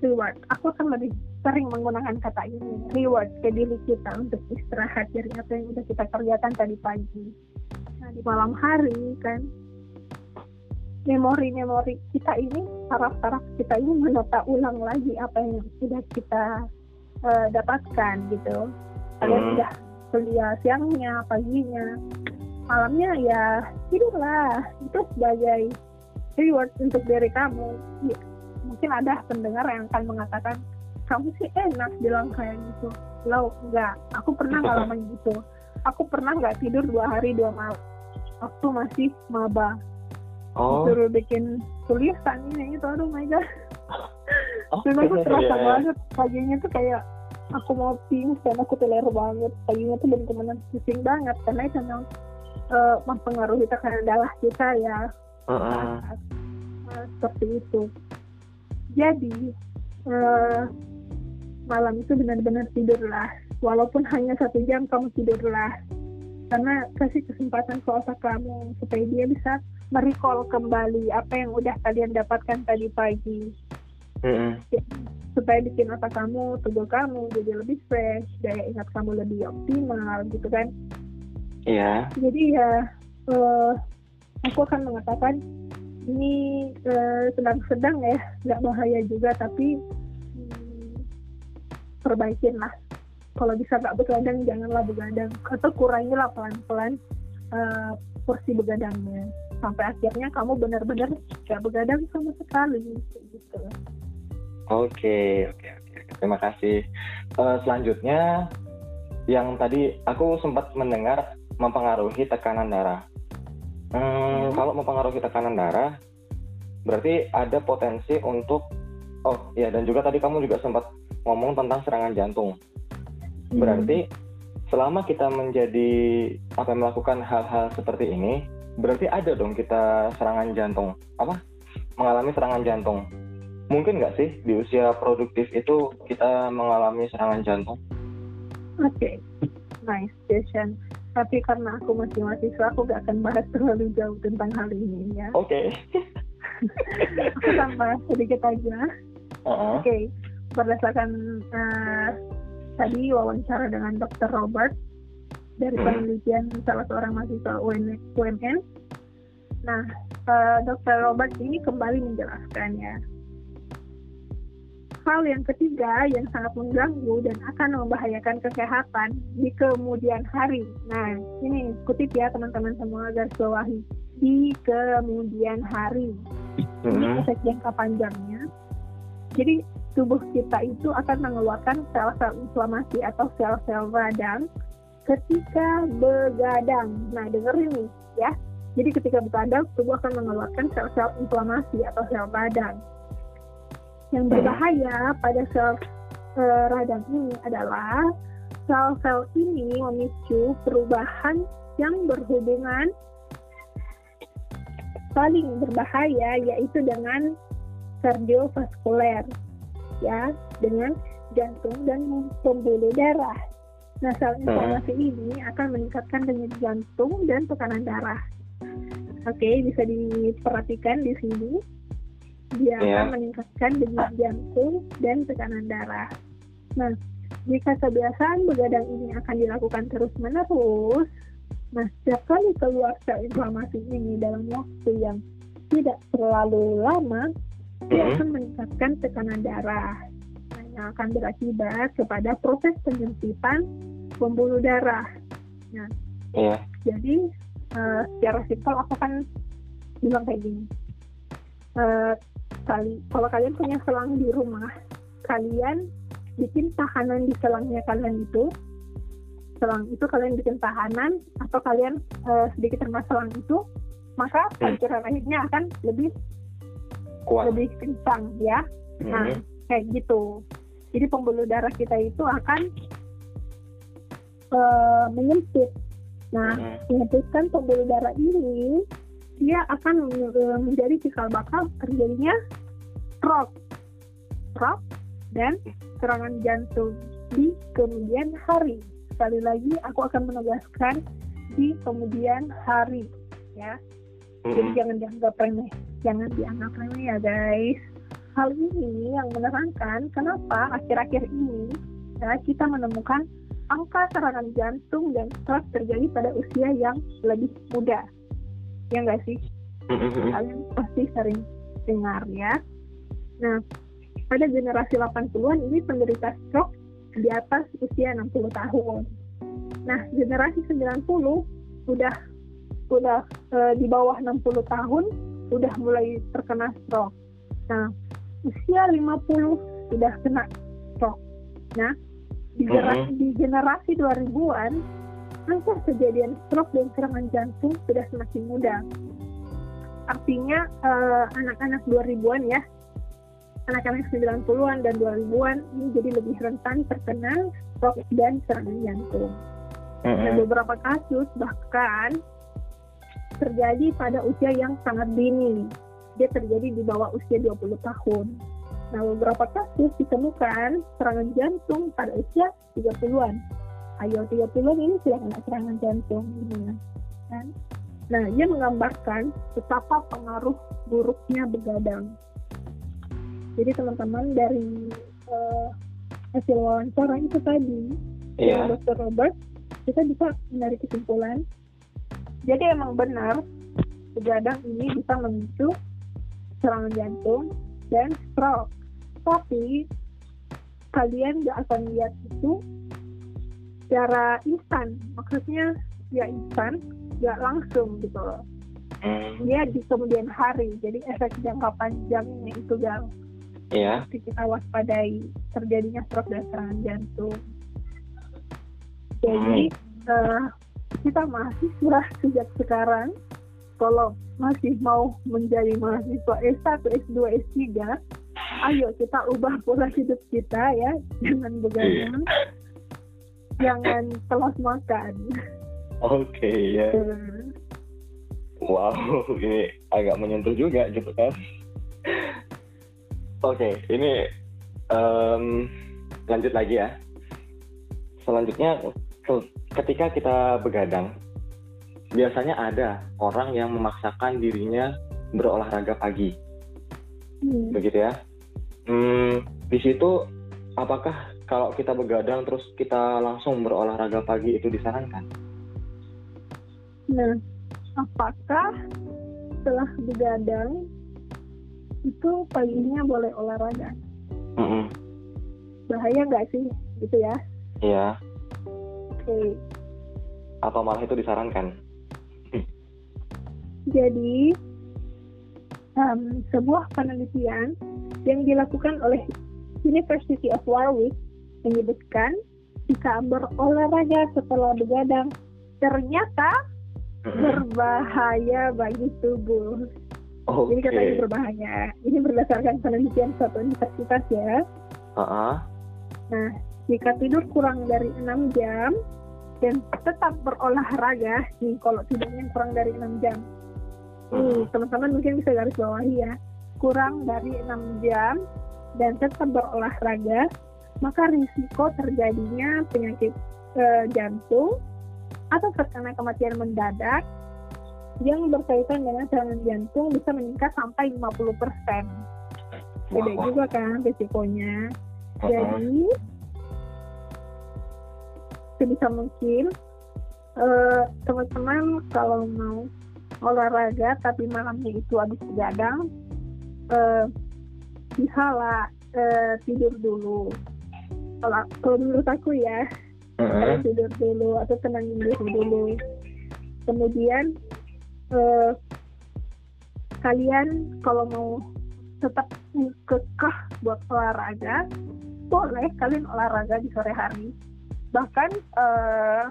reward aku akan lebih sering menggunakan kata ini reward ke diri kita untuk istirahat dari apa yang sudah kita kerjakan tadi pagi nah di malam hari kan memori-memori kita ini saraf-saraf kita ini menata ulang lagi apa yang sudah kita uh, dapatkan gitu kalian hmm. sudah kuliah siangnya paginya malamnya ya tidurlah itu sebagai reward untuk diri kamu. Ya, mungkin ada pendengar yang akan mengatakan kamu sih enak bilang kayak gitu. Lo enggak. Aku pernah ngalamin gitu. Aku pernah nggak tidur dua hari dua malam? Waktu masih maba. Oh. suruh bikin tulisan ini itu aduh my god. Oh, dan aku terasa yeah. banget paginya tuh kayak aku mau pingsan aku teler banget. Paginya tuh benar-benar pusing banget karena itu memang uh, mempengaruhi tekanan darah kita ya uh seperti itu. Jadi uh, malam itu benar-benar tidurlah. Walaupun hanya satu jam kamu tidurlah. Karena kasih kesempatan ke otak kamu supaya dia bisa merecall kembali apa yang udah kalian dapatkan tadi pagi. Uh-uh. supaya bikin otak kamu tubuh kamu jadi lebih fresh daya ingat kamu lebih optimal gitu kan? Iya. Yeah. jadi ya uh, aku akan mengatakan ini uh, sedang-sedang ya nggak bahaya juga tapi hmm, perbaikin lah kalau bisa nggak begadang janganlah begadang atau kurangilah pelan-pelan uh, porsi begadangnya sampai akhirnya kamu benar-benar nggak begadang sama sekali gitu. Oke oke oke terima kasih. Uh, selanjutnya yang tadi aku sempat mendengar mempengaruhi tekanan darah. Hmm, kalau mempengaruhi tekanan darah, berarti ada potensi untuk oh ya dan juga tadi kamu juga sempat ngomong tentang serangan jantung. Hmm. Berarti selama kita menjadi apa melakukan hal-hal seperti ini, berarti ada dong kita serangan jantung apa mengalami serangan jantung. Mungkin nggak sih di usia produktif itu kita mengalami serangan jantung? Oke, okay. nice question. Tapi karena aku masih mahasiswa, aku gak akan bahas terlalu jauh tentang hal ini ya. Oke. Okay. aku bahas sedikit aja. Uh-huh. Oke, okay. berdasarkan uh, tadi wawancara dengan Dr. Robert dari Hmm. penelitian salah seorang mahasiswa UN, UMN. Nah, uh, Dr. Robert ini kembali menjelaskan ya. Hal yang ketiga yang sangat mengganggu dan akan membahayakan kesehatan di kemudian hari. Nah, ini kutip ya teman-teman semua garis bawahi. Di kemudian hari. Ini Mhm. efek jangka panjangnya. Jadi tubuh kita itu akan mengeluarkan sel-sel inflamasi atau sel-sel radang ketika begadang. Nah, dengerin nih ya. Jadi ketika begadang, tubuh akan mengeluarkan sel-sel inflamasi atau sel radang. Yang berbahaya pada sel eh, radang ini adalah sel-sel ini memicu perubahan yang berhubungan paling berbahaya yaitu dengan kardiovaskuler ya dengan jantung dan pembuluh darah. Nah, sel inflamasi ini akan meningkatkan denyut jantung dan tekanan darah. Oke, bisa diperhatikan di sini. Dia Iya. akan meningkatkan denyut jantung dan tekanan darah. Nah, jika kebiasaan begadang ini akan dilakukan terus-menerus, nah setiap kali keluar sel inflamasi ini dalam waktu yang tidak terlalu lama, dia Mhm. akan meningkatkan tekanan darah nah, yang akan berakibat kepada proses penyempitan pembuluh darah. Iya. Jadi eh, secara simpel aku kan bilang kayak gini. Eh, kali kalau kalian punya selang di rumah, kalian bikin tahanan di selangnya kalian itu. Selang itu kalian bikin tahanan atau kalian eh, sedikit rendah selang itu, maka Hmm. pancuran airnya akan lebih Kuat. lebih kencang ya. Nah, Mhm. kayak gitu. Jadi pembuluh darah kita itu akan eh, menyempit. Nah, Mhm. menyempitkan pembuluh darah ini, dia akan menjadi cikal bakal terjadinya stroke, stroke dan serangan jantung di kemudian hari. Sekali lagi, aku akan menegaskan di kemudian hari, ya. Jadi jangan dianggap remeh, jangan dianggap remeh ya guys. Hal ini yang menerangkan kenapa akhir-akhir ini ya, kita menemukan angka serangan jantung dan stroke terjadi pada usia yang lebih muda. Ya enggak sih? Kalian pasti sering dengar ya. Nah, pada generasi 80-an ini penderita stroke di atas usia 60 tahun. Nah, generasi 90 udah udah eh, di bawah 60 tahun udah mulai terkena stroke. Nah, usia 50 sudah kena stroke. Nah, di generasi, di generasi 2000-an angka kejadian stroke dan serangan jantung sudah semakin muda. Artinya eh, anak-anak 2000-an ya, anak-anak 90-an dan 2000-an ini jadi lebih rentan terkena stroke dan serangan jantung. Dan Mhm. beberapa kasus bahkan terjadi pada usia yang sangat dini. Dia terjadi di bawah usia 20 tahun. Nah, beberapa kasus ditemukan serangan jantung pada usia 30-an. Ayo 30-an ini sudah kena serangan jantung gimana? Kan? Nah, dia menggambarkan betapa pengaruh buruknya begadang. Jadi teman-teman dari eh, hasil wawancara itu tadi Iya. dengan Dr. Robert, kita bisa menarik kesimpulan. Jadi emang benar begadang ini bisa memicu serangan jantung dan stroke. Tapi kalian gak akan lihat itu secara instan. Maksudnya ya instan, gak langsung gitu loh. Mhm. Dia di kemudian hari. Jadi efek jangka panjangnya itu yang Iya. mesti kita waspadai terjadinya stroke dan serangan jantung. Jadi eh, kita mahasiswa sejak sekarang, kalau masih mau menjadi mahasiswa S1, S2, S3, ayo kita ubah pola hidup kita ya, jangan begadang, jangan telat makan. Oke ya. Hmm. Wow, ini agak menyentuh juga gitu kan. Oke, ini em, lanjut lagi ya. Selanjutnya, ke- ketika kita begadang, biasanya ada orang yang memaksakan dirinya berolahraga pagi, Hmm. begitu ya. Hmm, di situ, apakah kalau kita begadang terus kita langsung berolahraga pagi itu disarankan? Nah, apakah setelah begadang itu paginya boleh olahraga? Mm-mm. Bahaya nggak sih? Gitu ya. Iya, Oke. atau malah itu disarankan? Jadi, em, sebuah penelitian yang dilakukan oleh University of Warwick menyebutkan jika berolahraga setelah begadang ternyata berbahaya bagi tubuh. Jadi Oke. katanya berbahaya. Ini berdasarkan penelitian suatu universitas ya. Ah, Nah, jika tidur kurang dari 6 jam dan tetap berolahraga, nih kalau tidurnya kurang dari 6 jam. Nih, teman-teman mungkin bisa garis bawahi ya. Kurang dari 6 jam dan tetap berolahraga, maka risiko terjadinya penyakit eh, jantung atau terkena kematian mendadak yang berkaitan dengan serangan jantung bisa meningkat sampai 50%. Beda Wah, wah. juga kan risikonya. Mm-mm. Jadi sebisa mungkin eh, teman-teman kalau mau olahraga tapi malamnya itu habis begadang eh, bisa lah eh, tidur dulu. Kalau kalau menurut aku ya Mm-mm. kalian tidur dulu atau tenangin diri dulu. Kemudian eh, kalian kalau mau tetap kekeh buat olahraga, boleh kalian olahraga di sore hari. Bahkan eh,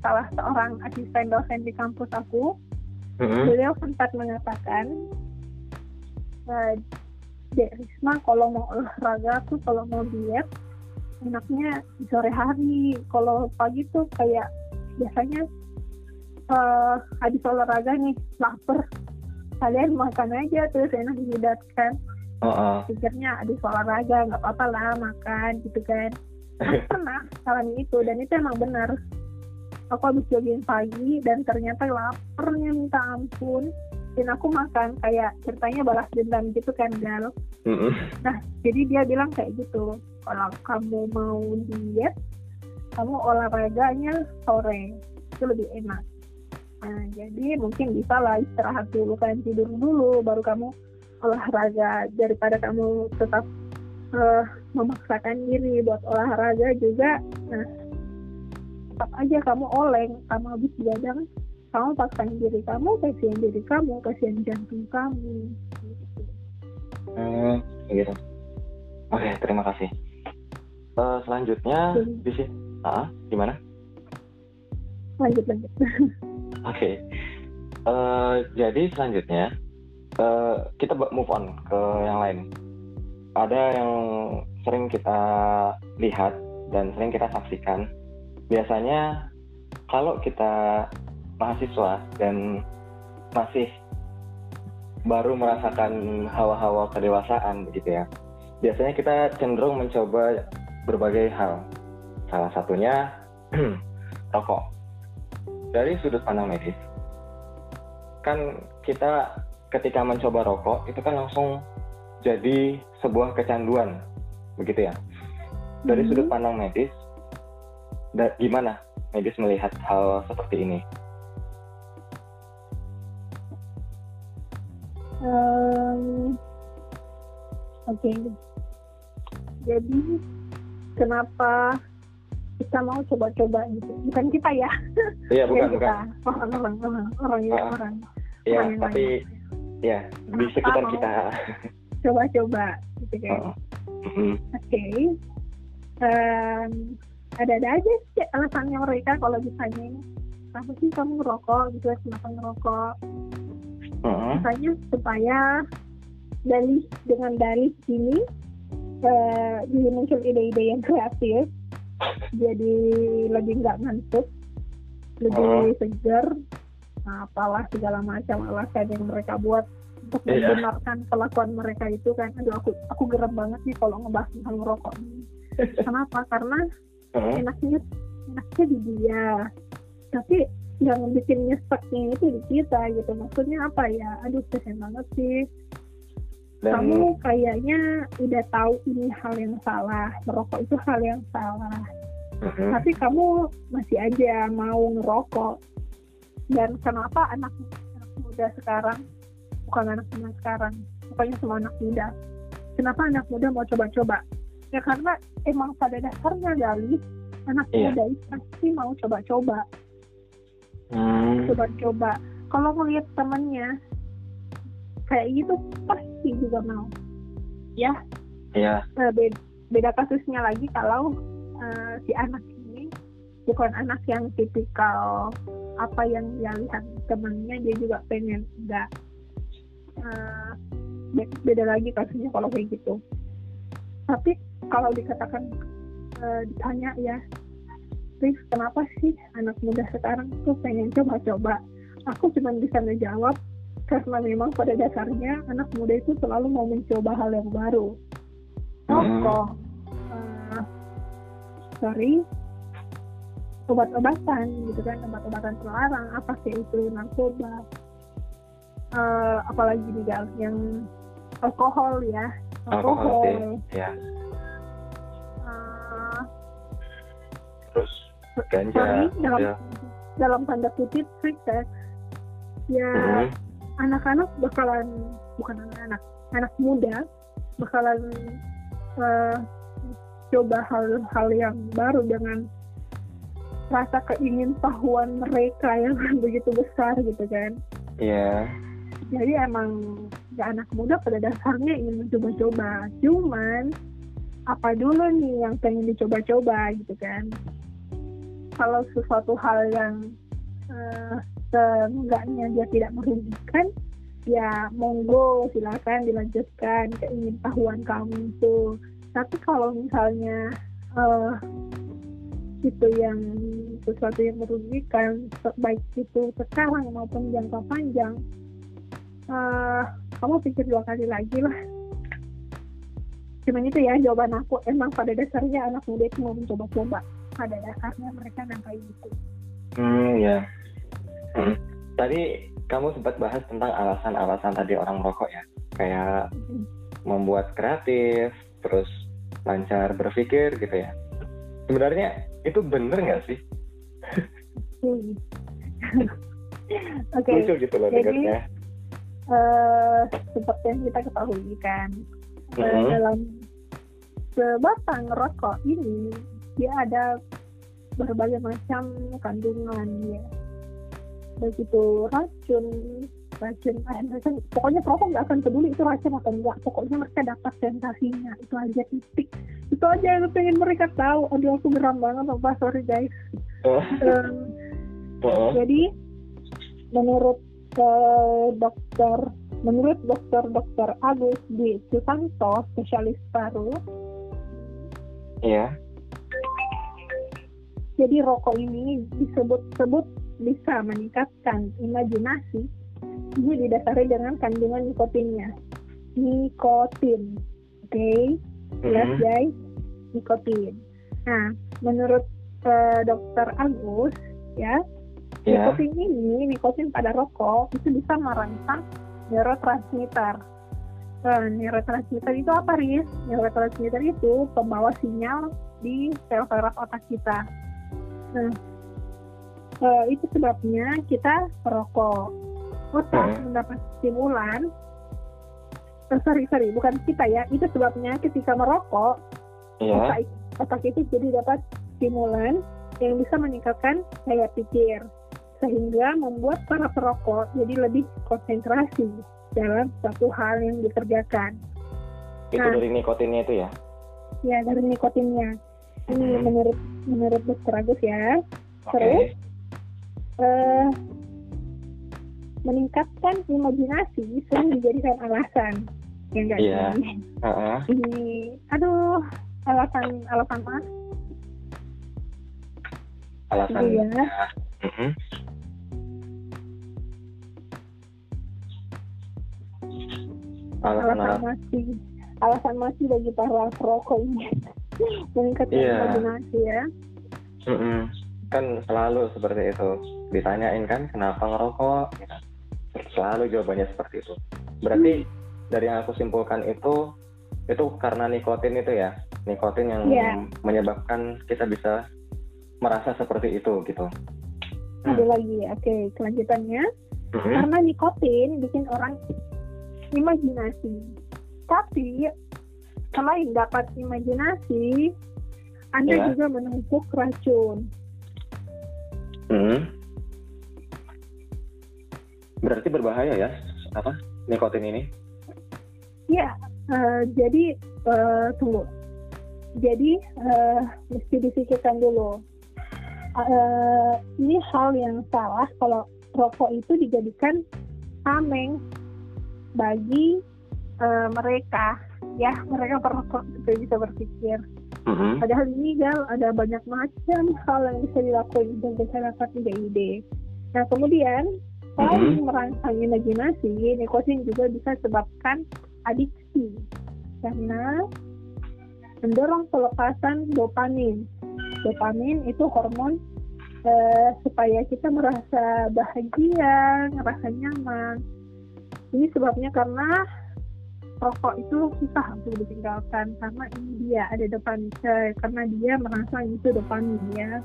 salah seorang asisten dosen di kampus aku, Mm-mm. beliau sempat mengatakan, eh, Dek Risma kalau mau olahraga tuh kalau mau diet enaknya di sore hari. Kalau pagi tuh kayak biasanya eh habis olahraga nih lapar. Kalian makan aja terus enak dihidatkan. Ah, ah. Pikirnya habis olahraga nggak apa-apa lah makan gitu kan. Aku pernah ngalamin itu dan itu emang benar. Aku habis jogging pagi dan ternyata laparnya minta ampun. Dan aku makan kayak ceritanya balas dendam gitu kan Gal. Mm-mm. Nah, jadi dia bilang kayak gitu. Kalau kamu mau diet, kamu olahraganya sore. Itu lebih enak. Nah, jadi mungkin bisa lah istirahat dulu, kalian tidur dulu, baru kamu olahraga. Daripada kamu tetap eh, memaksakan diri buat olahraga juga, nah, tetap aja kamu oleng. Kamu habis begadang, kamu paksain diri kamu, kasihan diri kamu, kasihan jantung kamu. Hmm, gitu. Oke, terima kasih. Eh, selanjutnya Hmm. di sini, ah, gimana? Lanjut, lanjut. Oke. Eh, jadi selanjutnya eh, kita move on ke yang lain. Ada yang sering kita lihat dan sering kita saksikan. Biasanya kalau kita mahasiswa dan masih baru merasakan hawa-hawa kedewasaan begitu ya. Biasanya kita cenderung mencoba berbagai hal. Salah satunya rokok. Dari sudut pandang medis, kan kita ketika mencoba rokok itu kan langsung jadi sebuah kecanduan, begitu ya. Dari Mhm. sudut pandang medis, da- gimana medis melihat hal seperti ini? Em, Oke, jadi kenapa kita mau coba-coba gitu? Bukan kita ya, Iya, bukan, kita. bukan. Orang, orang, orang, orang, ya, Ah. orang. Iya, orang tapi lain. ya di sekitar kita. Coba-coba, gitu kan? Heeh. Mhm. Oke. Em, ada-ada aja sih alasannya mereka kalau ditanya kenapa sih kamu ngerokok gitu ya kenapa ngerokok. Misalnya supaya dalih dengan dalih ini eh, jadi muncul ide-ide yang kreatif. Jadi lebih nggak ngantuk lebih segar nah, apalah segala macam alasan yang mereka buat. Untuk Iya. membenarkan kelakuan mereka itu kan aduh aku aku geram banget nih kalau ngebahas tentang rokok kenapa? Karena Heeh. enaknya enaknya di dia. Tapi yang bikin nyeseknya itu di kita gitu. Maksudnya apa ya? Aduh kasihan banget sih dan kamu kayaknya udah tahu ini hal yang salah. Merokok itu hal yang salah. Mhm. tapi kamu masih aja mau ngerokok. Dan kenapa anak, anak muda sekarang bukan anak muda sekarang pokoknya semua anak muda. Kenapa anak muda mau coba-coba? Ya karena emang pada dasarnya dari anak Iya. muda itu pasti mau coba-coba. Hmm. coba-coba. Kalau melihat temennya kayak gitu pasti juga mau. Ya. Iya. Eh, be- beda kasusnya lagi kalau eh, si anak ini bukan anak yang tipikal apa yang dia lihat temannya dia juga pengen enggak Eh, be- beda lagi kasusnya kalau kayak gitu. Tapi kalau dikatakan eh, ditanya ya Riz kenapa sih anak muda sekarang tuh pengen coba-coba? Aku cuma bisa ngejawab karena memang pada dasarnya anak muda itu selalu mau mencoba hal yang baru Hmm. rokok eh, sorry obat-obatan gitu kan obat-obatan terlarang apa sih itu narkoba Eh, apalagi gal yang alkohol ya Alkohol sih. Ya. Eh, Terus ganja. sorry dalam ya. dalam tanda kutip sex ya Mhm. Anak-anak bakalan bukan anak-anak anak muda bakalan eh, coba hal-hal yang baru dengan rasa keingintahuan mereka yang begitu besar gitu kan. Iya. jadi emang ya anak muda pada dasarnya ingin mencoba-coba. Cuman apa dulu nih yang pengen dicoba-coba gitu kan? Kalau sesuatu hal yang eh, seenggaknya dia tidak merugikan ya monggo silakan dilanjutkan keingintahuan kamu itu. Tapi kalau misalnya eh, itu yang sesuatu yang merugikan baik itu sekarang maupun jangka panjang eh, kamu pikir dua kali lagi lah. Cuman itu ya jawaban aku. Emang pada dasarnya anak muda itu mau mencoba-coba. Pada dasarnya mereka kayak gitu Hmm, ya. Hmm. Tadi kamu sempat bahas tentang alasan-alasan tadi orang merokok ya. Kayak membuat kreatif, terus lancar berpikir gitu ya. Sebenarnya itu bener nggak sih? Hmm. oke Lucu gitu loh Jadi, dengarnya. eh, seperti yang kita ketahui kan eh, Mhm. dalam sebatang rokok ini dia ada berbagai macam kandungan ya baik itu racun racun racun pokoknya perokok nggak akan peduli itu racun atau enggak. Pokoknya mereka dapat sensasinya itu aja titik. Itu aja yang pengen mereka tahu. Aduh aku geram banget apa sorry guys. Oh, Em, oh, jadi menurut eh, dokter menurut dokter dokter Agus di Susanto spesialis paru. Iya. jadi rokok ini disebut-sebut bisa meningkatkan imajinasi ini didasari dengan kandungan nikotinnya nikotin oke jelas Mhm. guys nikotin nah menurut eh, dokter Agus ya Ya. Nikotin ini, nikotin pada rokok itu bisa merangsang neurotransmitter. Eh, neurotransmitter itu apa, Riz? Neurotransmitter itu pembawa sinyal di sel saraf otak kita. Nah, eh, itu sebabnya kita merokok. Otak Hmm. mendapat stimulan. Eh, sorry, sorry, bukan kita ya. Itu sebabnya ketika merokok, Iya. otak, otak itu jadi dapat stimulan yang bisa meningkatkan daya pikir sehingga membuat para perokok jadi lebih konsentrasi dalam suatu hal yang dikerjakan Itu Nah. dari nikotinnya itu ya. ya dari nikotinnya ini Mhm. menurut menurut dokter Agus ya Oke. Terus? Eh, meningkatkan imajinasi sering dijadikan alasan ya enggak Iya. sih? Heeh. ini aduh alasan alasan apa Alasan. Itu ya. Mhm. Alasan alasan apa? masih alasan masih bagi para perokok ini meningkatkan Iya. imajinasi ya Mm-mm. Kan selalu seperti itu. Ditanyain kan kenapa ngerokok? Ya. Selalu jawabannya seperti itu. Berarti dari yang aku simpulkan itu itu karena nikotin itu ya, nikotin yang Iya. menyebabkan kita bisa merasa seperti itu gitu. Hmm. ada lagi oke kelanjutannya Mm-mm. karena nikotin bikin orang imajinasi tapi selain dapat imajinasi anda Ya. juga menumpuk racun Mm. Berarti berbahaya ya apa nikotin ini? ya eh, jadi eh, tunggu jadi eh, mesti disikirkan dulu Eh, ini hal yang salah kalau rokok itu dijadikan tameng bagi eh, mereka ya mereka perokok juga bisa berpikir Mm-mm. Padahal ini gal ada banyak macam hal yang bisa dilakukan untuk masyarakat ide-ide. Nah kemudian selain merangsang imajinasi, nikotin juga bisa sebabkan adiksi karena mendorong pelepasan dopamin. Dopamin itu hormon eh, supaya kita merasa bahagia, ngerasa nyaman. Ini sebabnya karena rokok itu susah untuk ditinggalkan karena ini dia ada dopamin eh, karena dia merasa itu dopamin ya.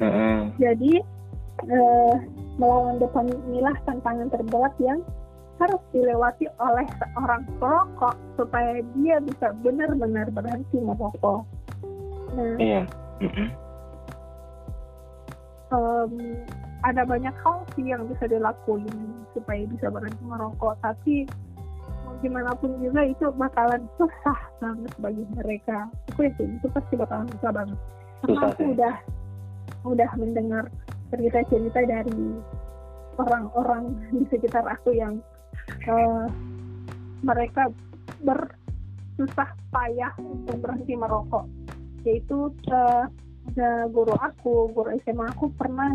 Mm-mm. Jadi eh, melawan dopamin inilah tantangan terberat yang harus dilewati oleh seorang perokok supaya dia bisa benar-benar berhenti merokok. Nah, Iya. Em, ada banyak hal sih yang bisa dilakuin supaya bisa berhenti merokok, tapi mau gimana pun juga itu bakalan susah banget bagi mereka. Aku yakin itu pasti bakalan susah banget. Karena Susah aku udah udah mendengar cerita-cerita dari orang-orang di sekitar aku yang eh, mereka bersusah payah untuk berhenti merokok. Yaitu ada guru aku, guru SMA aku pernah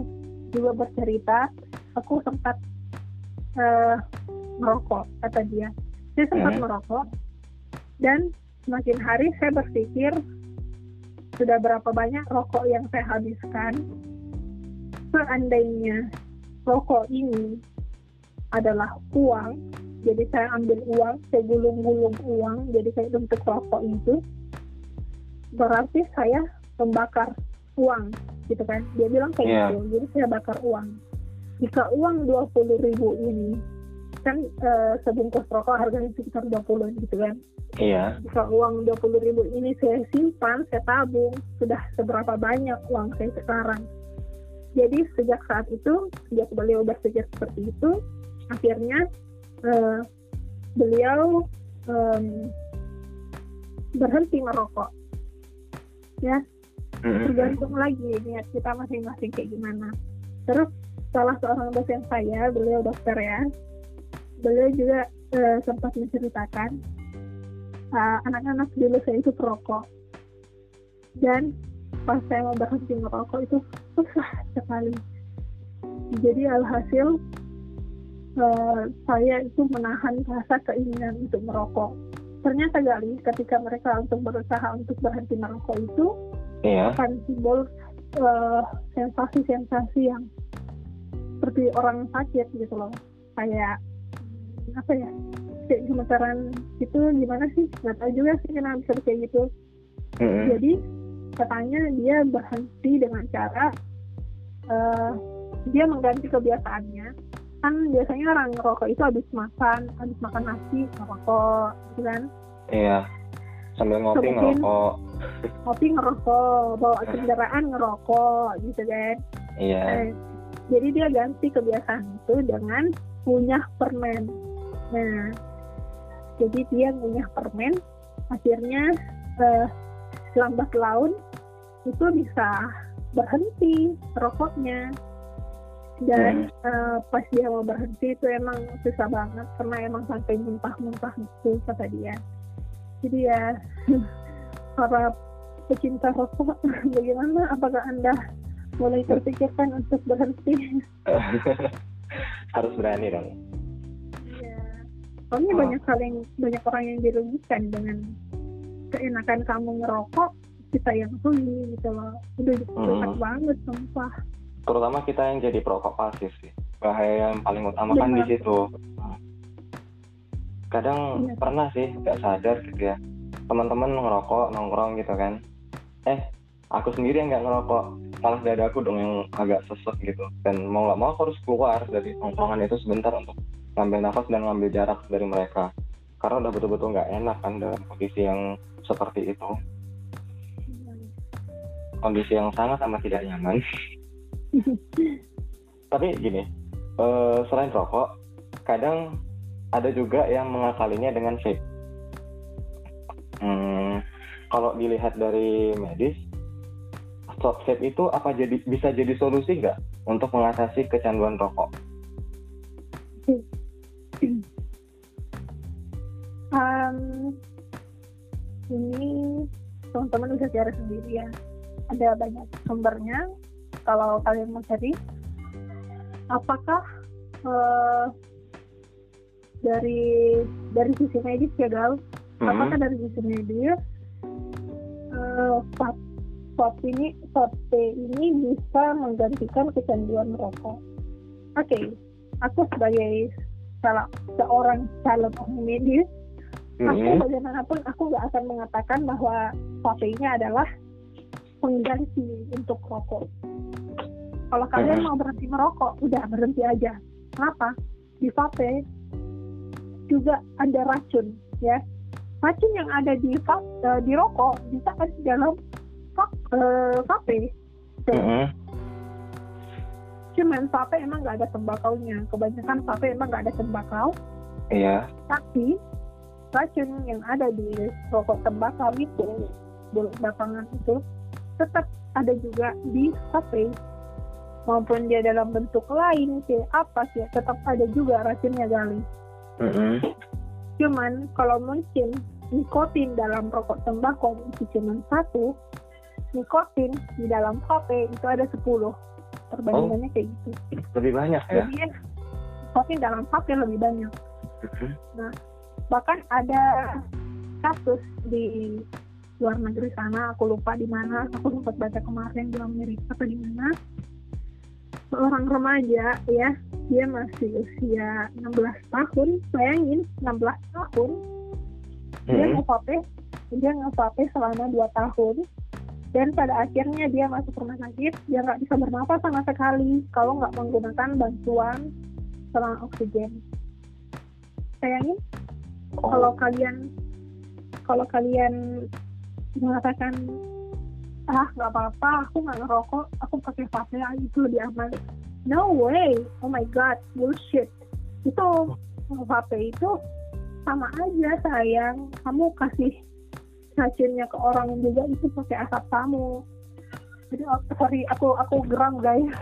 juga bercerita, aku sempat eh, merokok kata dia. Saya sempat Hmm. merokok dan semakin hari saya berpikir sudah berapa banyak rokok yang saya habiskan. Seandainya rokok ini adalah uang, jadi saya ambil uang, saya gulung-gulung uang, jadi saya bentuk rokok itu, berarti saya membakar uang, gitu kan? Dia bilang kayak Iya. gitu, jadi saya bakar uang. Jika uang 20.000 ribu ini, kan eh, sebungkus rokok harganya sekitar 20 gitu kan? Iya. jika uang 20.000 ribu ini saya simpan, saya tabung, sudah seberapa banyak uang saya sekarang. Jadi sejak saat itu, sejak beliau berpikir seperti itu, akhirnya eh, beliau em, berhenti merokok. Ya, Mm-mm. tergantung lagi niat kita masing-masing kayak gimana. Terus salah seorang dosen saya, beliau dokter ya, beliau juga eh, sempat menceritakan uh, anak-anak dulu saya itu perokok dan pas saya mau berhenti merokok itu susah sekali. Jadi alhasil eh, saya itu menahan rasa keinginan untuk merokok. Ternyata gali ketika mereka untuk berusaha untuk berhenti merokok itu Iya. akan timbul eh, sensasi-sensasi yang seperti orang sakit gitu loh kayak apa ya kayak gemetaran itu gimana sih nggak tahu juga sih kenapa bisa kayak gitu Mm-mm. jadi katanya dia berhenti dengan cara eh, dia mengganti kebiasaannya kan biasanya orang ngerokok itu habis makan habis makan nasi ngerokok gitu kan Iya. Sambil ngopi Mungkin- ngerokok. kopi ngerokok bawa kendaraan ngerokok gitu kan Iya. Eh, jadi dia ganti kebiasaan itu dengan ngunyah permen. Nah, jadi dia ngunyah permen, akhirnya eh, lambat laun itu bisa berhenti rokoknya. Dan eh, pas dia mau berhenti itu emang susah banget karena emang sampai muntah-muntah gitu kata dia. Jadi ya para pecinta rokok bagaimana? Apakah anda mulai terpikirkan untuk berhenti? Harus berani dong. Ya. soalnya Oh. banyak banyak orang yang dirugikan dengan keenakan kamu ngerokok kita yang rugi gitu loh. Udah dekat Hmm. banget sumpah. Terutama kita yang jadi perokok pasif sih. Bahaya yang paling utama kan di situ. Kadang Iya. pernah sih nggak sadar gitu ya. Teman-teman ngerokok nongkrong gitu kan. Eh aku sendiri yang nggak ngerokok. Malah dada aku dong yang agak sesek gitu. Dan mau nggak mau aku harus keluar dari nongkrongan itu sebentar untuk ngambil nafas dan ngambil jarak dari mereka karena udah betul-betul nggak enak kan dalam kondisi yang seperti itu. Kondisi yang sangat amat tidak nyaman. Tapi gini eh, selain rokok kadang ada juga yang mengakalinya dengan vape. Hmm, kalau dilihat dari medis stop vape itu apa jadi bisa jadi solusi nggak untuk mengatasi kecanduan rokok Em, ini teman-teman bisa cari sendiri ya ada banyak sumbernya kalau kalian mau cari. Apakah eh, dari dari sisi medis ya gal? Hmm, apakah dari sisi medis eh, vape vape ini vape ini bisa menggantikan kecanduan merokok oke aku sebagai salah seorang calon ahli medis aku hmm, bagaimanapun aku nggak akan mengatakan bahwa vape ini adalah pengganti untuk rokok. Kalau kalian Mhm. mau berhenti merokok, udah berhenti aja. Kenapa? Di vape juga ada racun, ya. Racun yang ada di vape, eh, di rokok bisa ada di dalam vape. eh, vape. hmm, Cuman vape emang nggak ada tembakaunya. Kebanyakan vape emang nggak ada tembakau. iya tapi racun yang ada di rokok tembakau itu bulu belakangan itu tetap ada juga di vape maupun dia dalam bentuk lain kayak apa sih tetap ada juga racunnya gali. Hmm, cuman kalau mungkin nikotin dalam rokok tembakau itu cuma satu nikotin di dalam vape itu ada 10 perbandingannya kayak gitu. Lebih banyak ya? Jadi nikotin dalam vape lebih banyak. Hmm, bahkan ada kasus di luar negeri sana aku lupa di mana. Aku sempat baca kemarin di Amerika atau di mana. Seorang remaja ya dia masih usia 16 tahun. Bayangin 16 tahun. Dia hmm, ngevape dia ngevape selama 2 tahun. Dan pada akhirnya dia masuk rumah sakit. Dia nggak bisa bernapas sama sekali. Kalau nggak menggunakan bantuan selang oksigen. Bayangin oh, kalau kalian kalau kalian mengatakan ah nggak apa-apa aku nggak ngerokok aku pakai vape itu lebih aman. No way. Oh my god bullshit. Itu vape itu sama aja sayang. Kamu kasih racunnya ke orang juga itu pakai asap kamu. Jadi oh, sorry aku aku geram guys.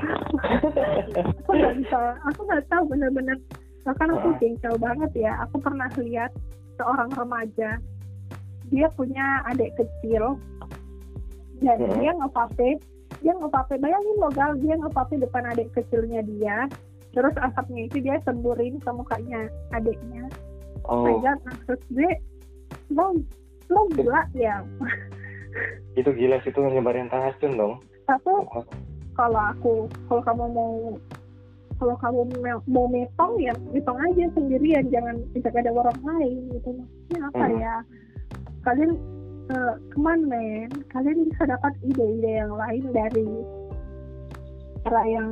Aku nggak bisa aku nggak tahu bener-bener bahkan aku jengkel banget ya. Aku pernah lihat seorang remaja. Dia punya adik kecil. Dan Hmm. dia ngevape. Dia ngevape. Bayangin lo gal dia ngevape depan adik kecilnya dia. Terus asapnya itu dia semburin ke mukanya adiknya. Oh. Oh. maksud gue lo lo gila ya? Itu gila sih itu nyebarin racun dong. Aku kalau aku kalau kamu mau kalau kamu mau metong ya metong aja sendirian jangan ajak ada orang lain gitu. Maksudnya apa Hmm. ya? Kalian uh, on, man. Kalian bisa dapat ide-ide yang lain dari cara yang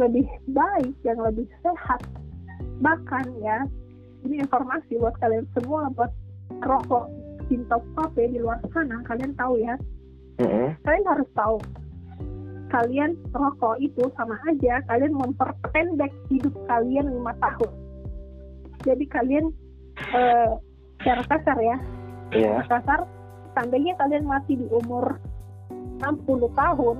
lebih baik yang lebih sehat. Bahkan ya ini informasi buat kalian semua buat rokok cinta vape di luar sana kalian tahu ya. Hmm, kalian harus tahu kalian rokok itu sama aja kalian memperpendek hidup kalian lima tahun. Jadi kalian eh, secara kasar ya. Iya. Secara kasar seandainya kalian masih di umur 60 tahun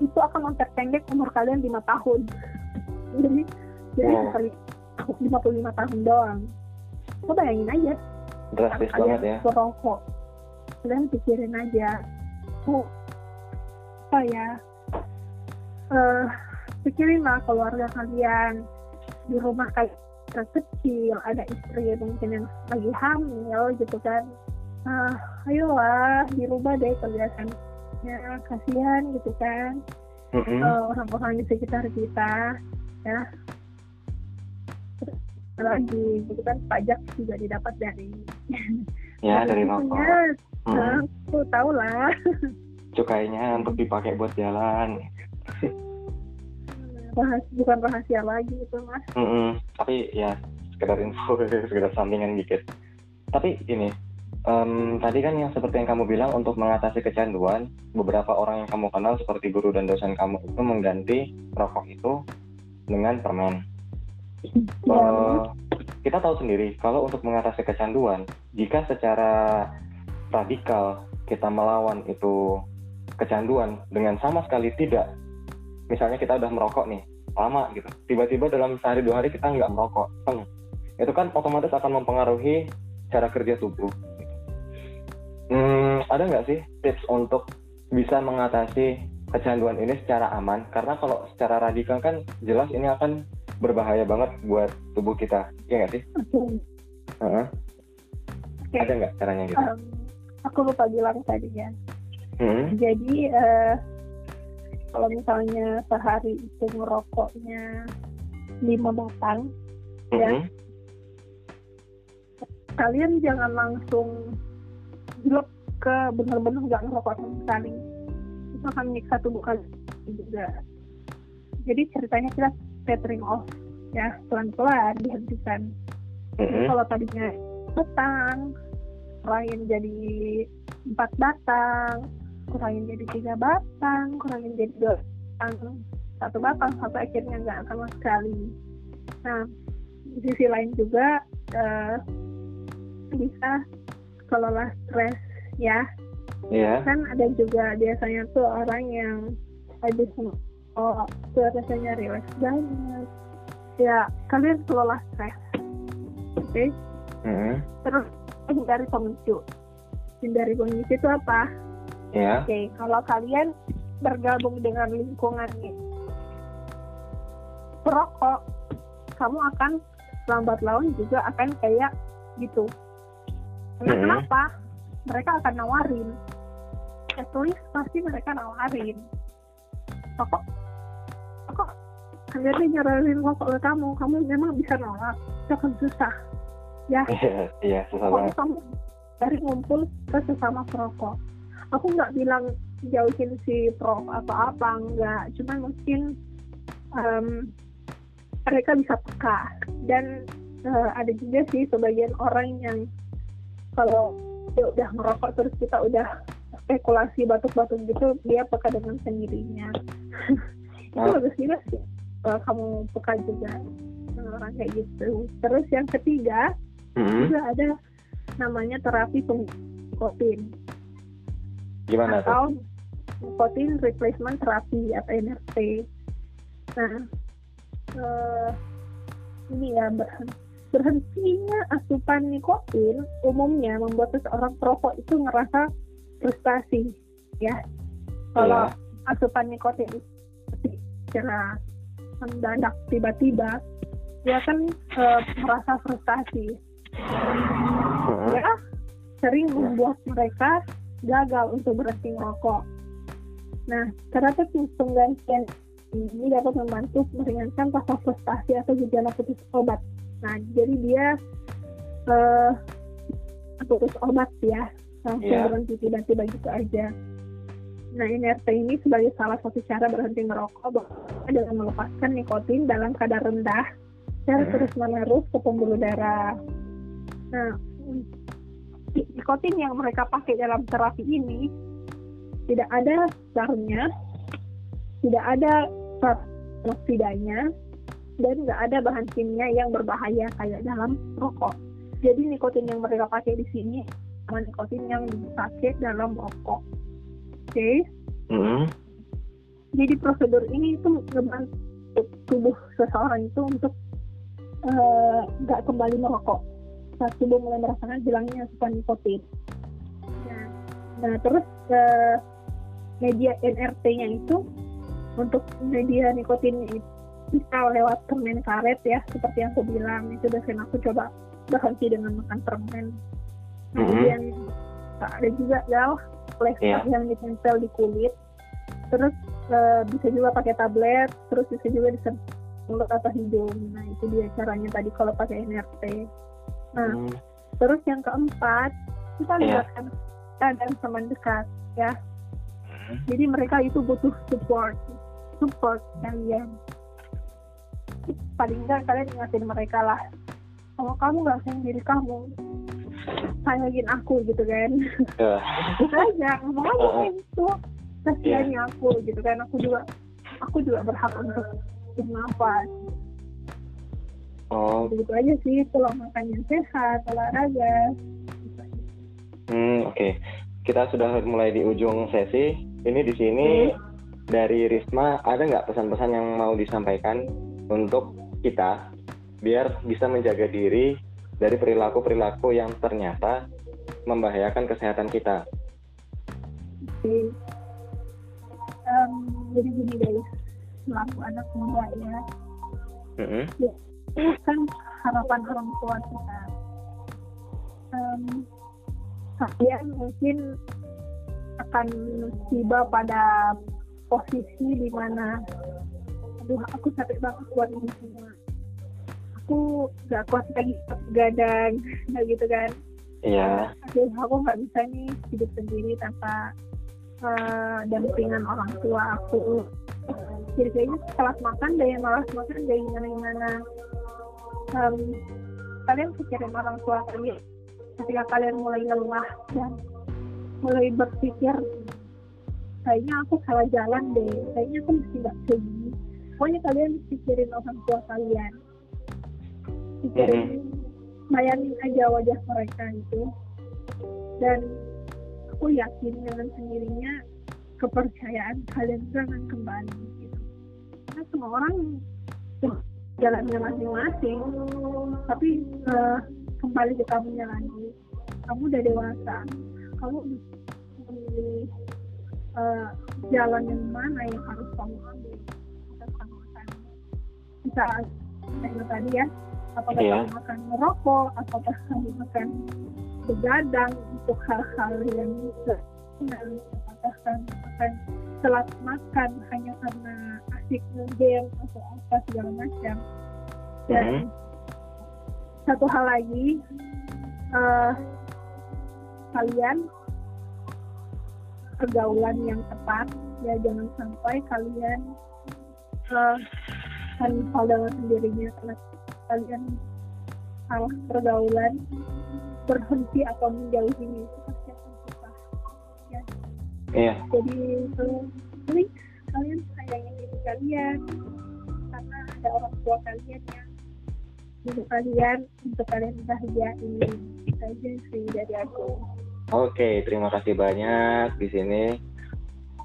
itu akan memperpendek umur kalian lima tahun. Jadi jadi sekali 55 tahun doang. Lo bayangin aja. Drastis kalian banget ya. berokok kalian pikirin aja bu apa ya? Eh pikirin lah keluarga kalian. Di rumah putra kecil ada istri mungkin yang lagi hamil gitu kan. Nah ayolah dirubah deh kebiasaannya kasihan gitu kan. Mm-mm. eh, orang-orang di sekitar kita ya. Terus lagi gitu kan pajak juga didapat dari ya dari rokok. aku tahu lah cukainya untuk dipakai buat jalan Rahas, bukan rahasia lagi itu mas Mm-mm. tapi ya sekedar info sekedar sampingan dikit tapi ini em, tadi kan yang seperti yang kamu bilang untuk mengatasi kecanduan beberapa orang yang kamu kenal seperti guru dan dosen kamu itu mengganti rokok itu dengan permen Ya. Eh, kita tahu sendiri kalau untuk mengatasi kecanduan jika secara radikal kita melawan itu kecanduan dengan sama sekali tidak. Misalnya kita udah merokok nih lama gitu. Tiba-tiba dalam sehari dua hari kita nggak merokok. Teng. itu kan otomatis akan mempengaruhi cara kerja tubuh. Hmm, ada nggak sih tips untuk bisa mengatasi kecanduan ini secara aman? Karena kalau secara radikal kan jelas ini akan berbahaya banget buat tubuh kita. Ya nggak sih? Oke. Heeh. Oke. ada nggak caranya gitu? Em, aku lupa bilang tadi ya Hmm, jadi eh, kalau misalnya sehari itu merokoknya lima batang Ya. mhm. kalian jangan langsung blok ke bener-bener nggak ngerokok sama sekali itu akan menyiksa tubuh kalian juga jadi ceritanya kita tapering off ya pelan-pelan dihentikan Jadi Mhm. kalau tadinya batang kurangin jadi empat batang kurangin jadi tiga batang kurangin jadi dua batang satu batang sampai akhirnya nggak sama sekali. Nah di sisi lain juga eh, bisa kelola stres ya. Iya. kan ada juga biasanya tuh orang yang habis oh tuh rasanya relax banget. Ya kalian kelola stres. Oke? Mhm. terus hindari pemicu hindari pemicu itu apa Iya. oke kalau kalian bergabung dengan lingkungan perokok kamu akan lambat laun juga akan kayak gitu. Karena Mhm. kenapa? Mereka akan nawarin. At least pasti mereka nawarin. Rokok rokok. Akhirnya nyaranin rokok ke kamu kamu memang bisa nolak. Itu akan susah. Ya. Iya, iya, susah banget. kamu dari ngumpul ke sesama perokok aku nggak bilang jauhin si prof atau apa nggak. Cuman mungkin em, mereka bisa peka. Dan eh, ada juga sih sebagian orang yang kalau dia udah merokok terus kita udah spekulasi batuk-batuk gitu dia peka dengan sendirinya. Itu bagus juga sih kalau kamu peka juga orang kayak gitu. Terus yang ketiga Mhm. juga ada namanya terapi nikotin Gimana tuh? atau nicotine replacement therapy atau NRT. Nah, eh, ini ya berhen- berhentinya asupan nikotin umumnya membuat seseorang perokok itu ngerasa frustasi, ya. Kalau Iya. asupan nikotin secara mendadak tiba-tiba, dia kan eh, merasa frustasi Mhm. ya sering membuat mereka gagal untuk berhenti merokok. Nah, terapi penggantian ini dapat membantu meringankan rasa frustasi atau gejala putus obat. Nah, jadi dia eh, putus obat ya, langsung Iya. berhenti tiba-tiba gitu aja. Nah, NRT ini sebagai salah satu cara berhenti merokok dengan melepaskan nikotin dalam kadar rendah secara Hmm. terus-menerus ke pembuluh darah. Nah, nikotin yang mereka pakai dalam terapi ini tidak ada sarnya, tidak ada oksidanya, dan nggak ada bahan kimia yang berbahaya kayak dalam rokok. Jadi nikotin yang mereka pakai di sini sama nikotin yang dipakai dalam rokok. Oke, Mhm. jadi prosedur ini itu membantu tubuh seseorang itu untuk eh, nggak kembali merokok saat tubuh mulai merasakan hilangnya asupan nikotin. Nah, nah terus eh, media NRT-nya itu untuk media nikotinnya itu bisa lewat permen karet ya seperti yang aku bilang itu dan aku coba berhenti dengan makan permen kemudian ada juga ya plaster Iya. yang ditempel di kulit terus eh, bisa juga pakai tablet terus bisa juga di mulut atau hidung nah itu dia caranya tadi kalau pakai NRT nah Hmm, terus yang keempat kita Iya. libatkan keadaan teman dekat ya Hmm. jadi mereka itu butuh support support kalian paling enggak kalian ingatin mereka lah kalau kamu nggak sayang diri kamu sayangin aku gitu kan ya. itu aja ngomong aja Oh, oh. itu kasihannya aku gitu kan aku juga aku juga berhak untuk bernafas Oh, begitu aja sih pola makan yang sehat olahraga hmm, oke. Kita sudah mulai di ujung sesi. Ini di sini dari Risma ada nggak pesan-pesan yang mau disampaikan untuk kita biar bisa menjaga diri dari perilaku-perilaku yang ternyata membahayakan kesehatan kita. Jadi, em, jadi gini guys selaku anak muda ya Mm-mm. itu kan harapan orang tua kita Em, kalian mungkin akan tiba pada posisi di mana aduh aku capek banget buat ini semua. Aku gak kuat lagi gadang nah gitu kan. Iya. aduh aku nggak bisa nih hidup sendiri tanpa eh, dampingan orang tua aku. Jadi kayaknya setelah makan daya malas makan daya gimana gimana Em, kalian pikirin orang tua kalian ketika kalian mulai lelah dan mulai berpikir kayaknya aku salah jalan deh kayaknya aku mesti nggak kayak gini. Pokoknya kalian pikirin orang tua kalian. Pikirin bayangin aja wajah mereka itu. Dan aku yakin dengan sendirinya kepercayaan kalian itu akan kembali gitu. karena semua orang jalannya masing-masing tapi eh, kembali ke kamu lagi. Kamu udah dewasa. Kamu memilih eh, jalan yang mana yang harus kamu ambil kamu akan bisa kayak tadi ya apakah Iya. kamu akan merokok apakah kamu akan begadang untuk hal-hal yang senang apakah kamu akan telat makan hanya karena asik game atau apa segala macam dan Mhm. satu hal lagi eh, kalian pergaulan yang tepat ya jangan sampai kalian eh, menyesal dengan sendirinya karena kalian salah pergaulan berhenti atau menjauhinya itu pasti akan susah Iya. jadi itu please kalian sayangin kalian karena ada orang tua kalian yang hidup kalian untuk kalian bahagiain itu aja sih dari aku Oke, terima kasih banyak di sini.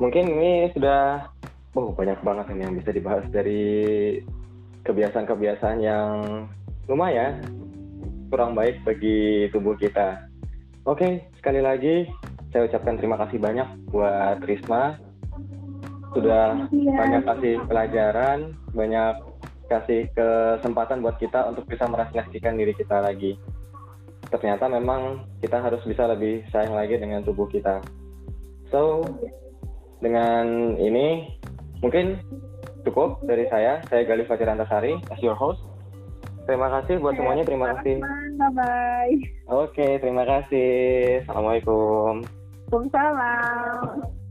Mungkin ini sudah, oh banyak banget ini yang bisa dibahas dari kebiasaan-kebiasaan yang lumayan kurang baik bagi tubuh kita. Oke, sekali lagi saya ucapkan terima kasih banyak buat Risma sudah Iya. banyak kasih pelajaran, banyak kasih kesempatan buat kita untuk bisa merefleksikan diri kita lagi. Ternyata memang kita harus bisa lebih sayang lagi dengan tubuh kita. So, dengan ini mungkin cukup dari saya. Saya Galih Fajar Antasari, as your host. Terima kasih buat semuanya, terima kasih. bye bye Oke, terima kasih. Assalamualaikum. Waalaikumsalam